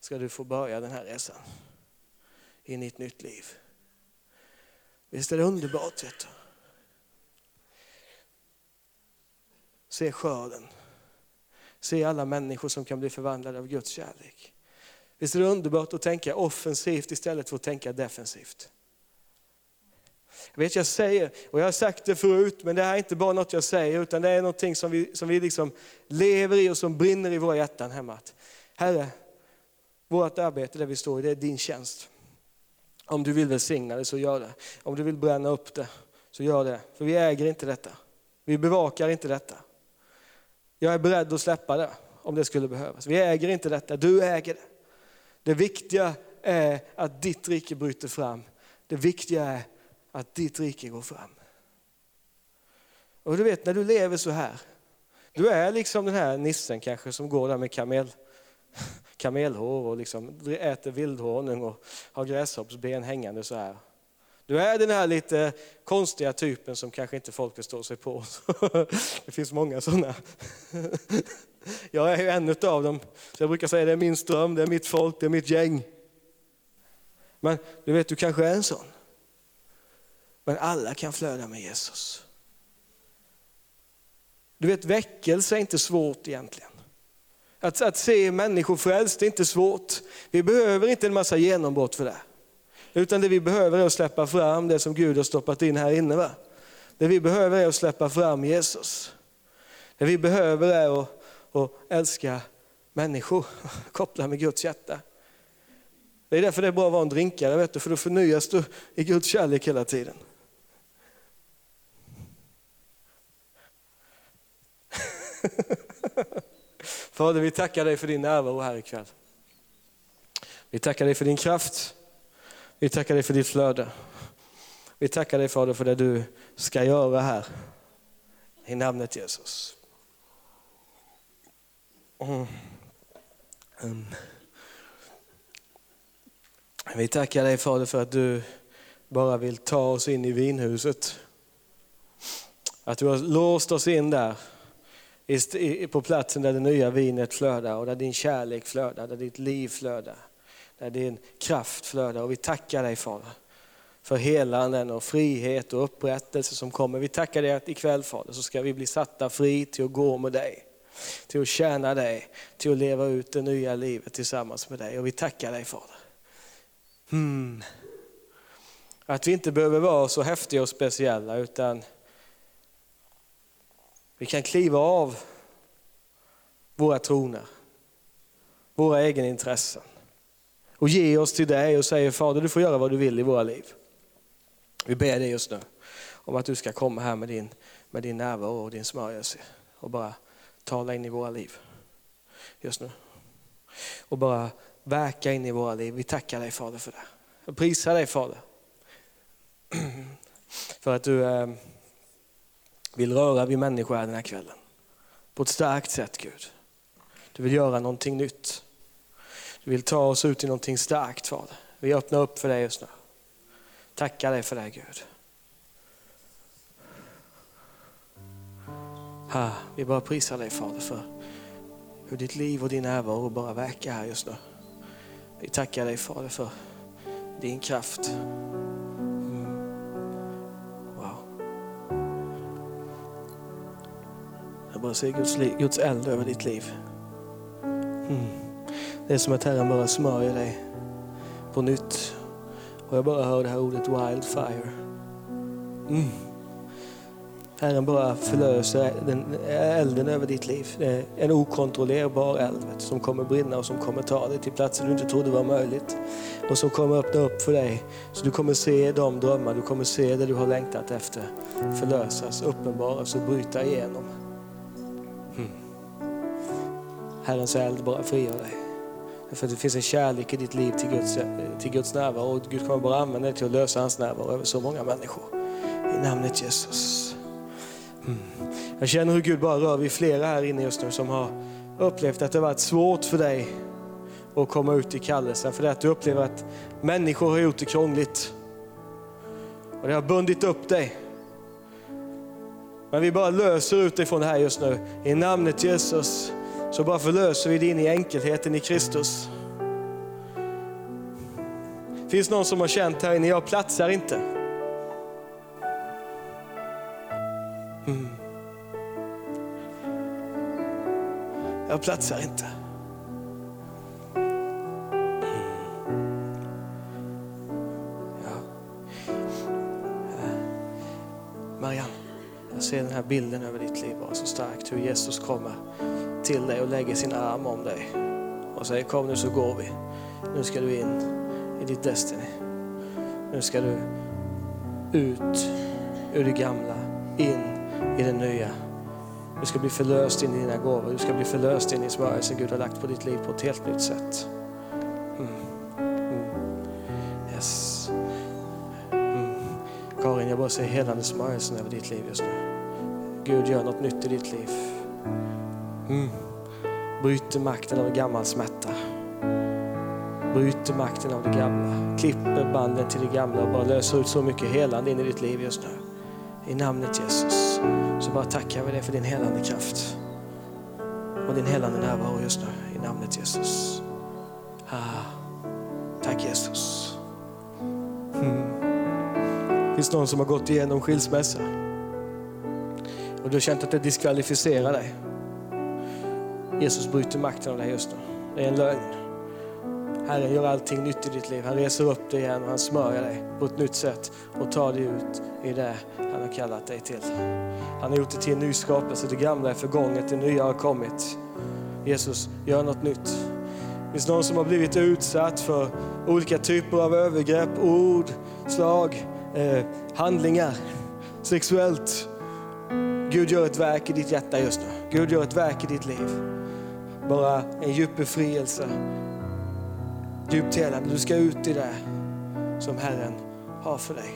ska du få börja den här resan in i ett nytt liv. Visst är det underbart? Vet du? Se skörden. Se alla människor som kan bli förvandlade av Guds kärlek. Visst är det underbart att tänka offensivt istället för att tänka defensivt. Jag vet jag säger, och jag har sagt det förut, men det här är inte bara något jag säger, utan det är någonting som vi, som vi liksom lever i och som brinner i våra hjärtan hemma. Herre, vårt arbete där vi står i, det är din tjänst. Om du vill välsigna det så gör det. Om du vill bränna upp det så gör det. För vi äger inte detta. Vi bevakar inte detta. Jag är beredd att släppa det om det skulle behövas. Vi äger inte detta, du äger det. Det viktiga är att ditt rike bryter fram. Det viktiga är att ditt rike går fram. Och du vet när du lever så här, du är liksom den här nissen kanske som går där med kamel, kamelhår och liksom äter vildhonung och har gräshoppsben hängande så här. Du är den här lite konstiga typen som kanske inte folk förstår sig på. *laughs* Det finns många sådana. Jag är ju en av dem. Så jag brukar säga det är min ström, det är mitt folk, det är mitt gäng. Men du vet, du kanske är en sån. Men alla kan flöda med Jesus. Du vet, väckelse är inte svårt egentligen. Att, att se människor frälst är inte svårt. Vi behöver inte en massa genombrott för det. Utan det vi behöver är att släppa fram det som Gud har stoppat in här inne. Va? Det vi behöver är att släppa fram Jesus. Det vi behöver är att, att älska människor, *laughs* koppla med Guds hjärta. Det är därför det är bra att vara en drinkare, vet du, för då förnyas du i Guds kärlek hela tiden. *laughs* Fader, vi tackar dig för din närvaro här ikväll. Vi tackar dig för din kraft. Vi tackar dig för ditt flöde. Vi tackar dig Fader för det du ska göra här. I namnet Jesus. Mm. Mm. Vi tackar dig Fader för att du bara vill ta oss in i vinhuset. Att du har låst oss in där på platsen där det nya vinet flödar och där din kärlek flödar, där ditt liv flödar, där din kraft flödar. Och vi tackar dig Fader för helanden och frihet och upprättelse som kommer. Vi tackar dig att ikväll Fader så ska vi bli satta fri till att gå med dig, till att tjäna dig, till att leva ut det nya livet tillsammans med dig. Och vi tackar dig Fader. Hmm. Att vi inte behöver vara så häftiga och speciella utan vi kan kliva av våra troner, våra egenintressen och ge oss till dig och säger Fader du får göra vad du vill i våra liv. Vi ber dig just nu om att du ska komma här med din, med din närvaro och din smörjelse och bara tala in i våra liv just nu. Och bara verka in i våra liv. Vi tackar dig Fader för det. Jag prisar dig Fader. *clears throat* För att du eh, vill röra vid människor den här kvällen. På ett starkt sätt Gud. Du vill göra någonting nytt. Du vill ta oss ut i någonting starkt Fader. Vi öppnar upp för dig just nu. Tackar dig för det Gud. Ha, vi bara prisar dig Fader för hur ditt liv och din närvaro bara verkar här just nu. Vi tackar dig Fader för din kraft. Wow. Jag bara ser Guds, Guds eld över ditt liv. Mm. Det är som att Herren bara smörjer dig på nytt. Och jag bara hör det här ordet wildfire. Mm. Herren bara förlöser den elden över ditt liv. Det är en okontrollerbar eld som kommer brinna och som kommer ta dig till platser du inte trodde var möjligt. Och som kommer öppna upp för dig. Så du kommer se de drömmar, du kommer se det du har längtat efter förlösas, uppenbaras och bryta igenom. Mm. Herrens eld bara frigör dig. För att det finns en kärlek i ditt liv till Guds, till Guds närvaro och Gud kommer bara använda det till att lösa hans närvaro över så många människor. I namnet Jesus. Mm. Jag känner hur Gud bara rör vid flera här inne just nu som har upplevt att det har varit svårt för dig att komma ut i kallelsen. För det att du upplever att människor har gjort det krångligt. Och det har bundit upp dig. Men vi bara löser utifrån det här just nu. I namnet Jesus så bara förlöser vi din i enkelheten i Kristus. Finns någon som har känt här inne, jag platsar inte. Mm. Jag platsar inte. Mm. Eh, Marianne, jag ser den här bilden över ditt liv vara så starkt. Hur Jesus kommer till dig och lägger sin arm om dig och säger kom nu så går vi. Nu ska du in i ditt Destiny. Nu ska du ut ur det gamla, in i det nya. Du ska bli förlöst in i dina gåvor. Du ska bli förlöst in i smörjelsen Gud har lagt på ditt liv på ett helt nytt sätt. Mm. Mm. Yes. Mm. Karin, jag bara säger helande smörjelsen över ditt liv just nu. Gud gör något nytt i ditt liv. Mm. Bryter makten av gammal smärta. Bryter makten av det gamla. Klipper banden till det gamla och bara löser ut så mycket helande in i ditt liv just nu. I namnet Jesus så bara tackar vi dig för din helande kraft och din helande närvaro just nu. I namnet Jesus. Ah, tack Jesus. Mm. Finns någon som har gått igenom skilsmässa? och du har känt att det diskvalificerar dig. Jesus bryter makten av dig just nu. Det är en lögn. Herren gör allting nytt i ditt liv. Han reser upp dig igen och han smörjer dig på ett nytt sätt och tar dig ut i det han har kallat dig till. Han har gjort dig till en ny skapelse. Det gamla är förgånget, det nya har kommit. Jesus, gör något nytt. Det finns någon som har blivit utsatt för olika typer av övergrepp, ord, slag, eh, handlingar, sexuellt. Gud gör ett verk i ditt hjärta just nu. Gud gör ett verk i ditt liv. Bara en djup befrielse, djupt helande. Du ska ut i det som Herren har för dig.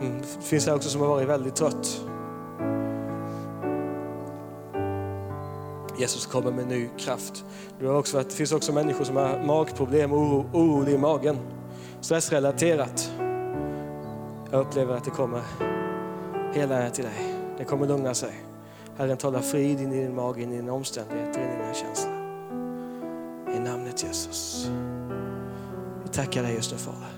Mm. Det finns här också som har varit väldigt trött. Jesus kommer med ny kraft. Det, har också det finns också människor som har magproblem, oro, oro i magen. Stressrelaterat. Jag upplever att det kommer hela till dig. Det kommer lugna sig. Herren talar frid in i din mage, in i dina omständigheter, in i dina känslor. I namnet Jesus. Vi tackar dig just nu Fader.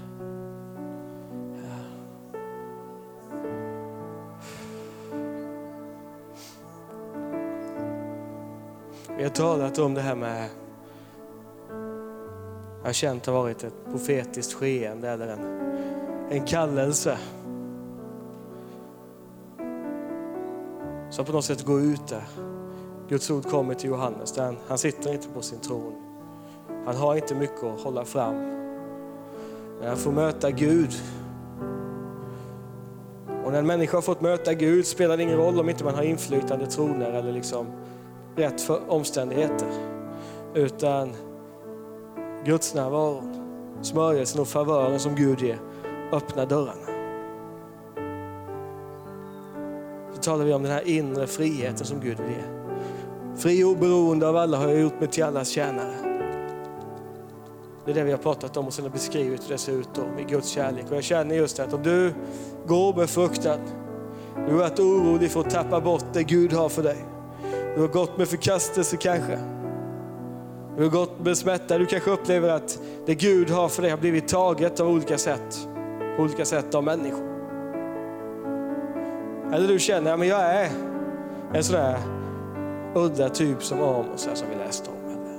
Vi har talat om det här med, jag har känt det har varit ett profetiskt skeende eller en, en kallelse. Som på något sätt går ut där. Guds ord kommer till Johannes, där han, han sitter inte på sin tron. Han har inte mycket att hålla fram. Men han får möta Gud. Och när en människa har fått möta Gud spelar det ingen roll om inte man har inflytande troner eller liksom rätt för omständigheter. Utan Guds närvaro, smörjelsen och favören som Gud ger öppnar dörrarna. Talar vi om den här inre friheten som Gud vill ge. Fri och oberoende av alla har jag gjort mig till allas tjänare. Det är det vi har pratat om och sen har beskrivit hur det ser ut då, med Guds kärlek. Och jag känner just att om du går med fruktan, du har varit orolig för att tappa bort det Gud har för dig. Du har gått med förkastelse kanske. Du har gått med smärta. Du kanske upplever att det Gud har för dig har blivit taget av olika sätt. På olika sätt av människor. Eller du känner att jag är en sån där udda typ som Amos alltså, som vi läste om. Eller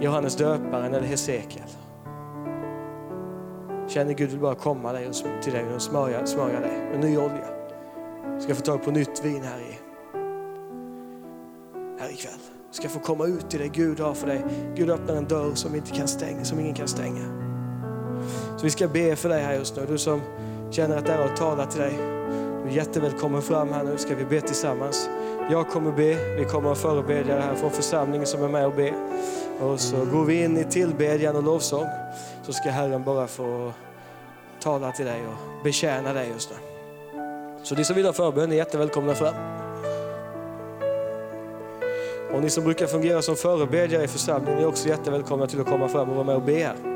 Johannes döparen eller Hesekiel. Känner Gud vill bara komma till dig och smörja, smörja dig med ny olja ska få tag på nytt vin här, i, här ikväll. Ska få komma ut till det Gud har för dig. Gud öppnar en dörr som, inte kan stänga, som ingen kan stänga. Så vi ska be för dig här just nu. Du som känner att det har talat till dig. Du är jättevälkommen fram här nu ska vi be tillsammans. Jag kommer be, vi kommer att förebedja det här från församlingen som är med och be. Och så går vi in i tillbedjan och lovsång. Så ska Herren bara få tala till dig och betjäna dig just nu. Så ni som vill ha förbön är jättevälkomna fram. Och ni som brukar fungera som förebedjare i församlingen är också jättevälkomna till att komma fram och vara med och be här.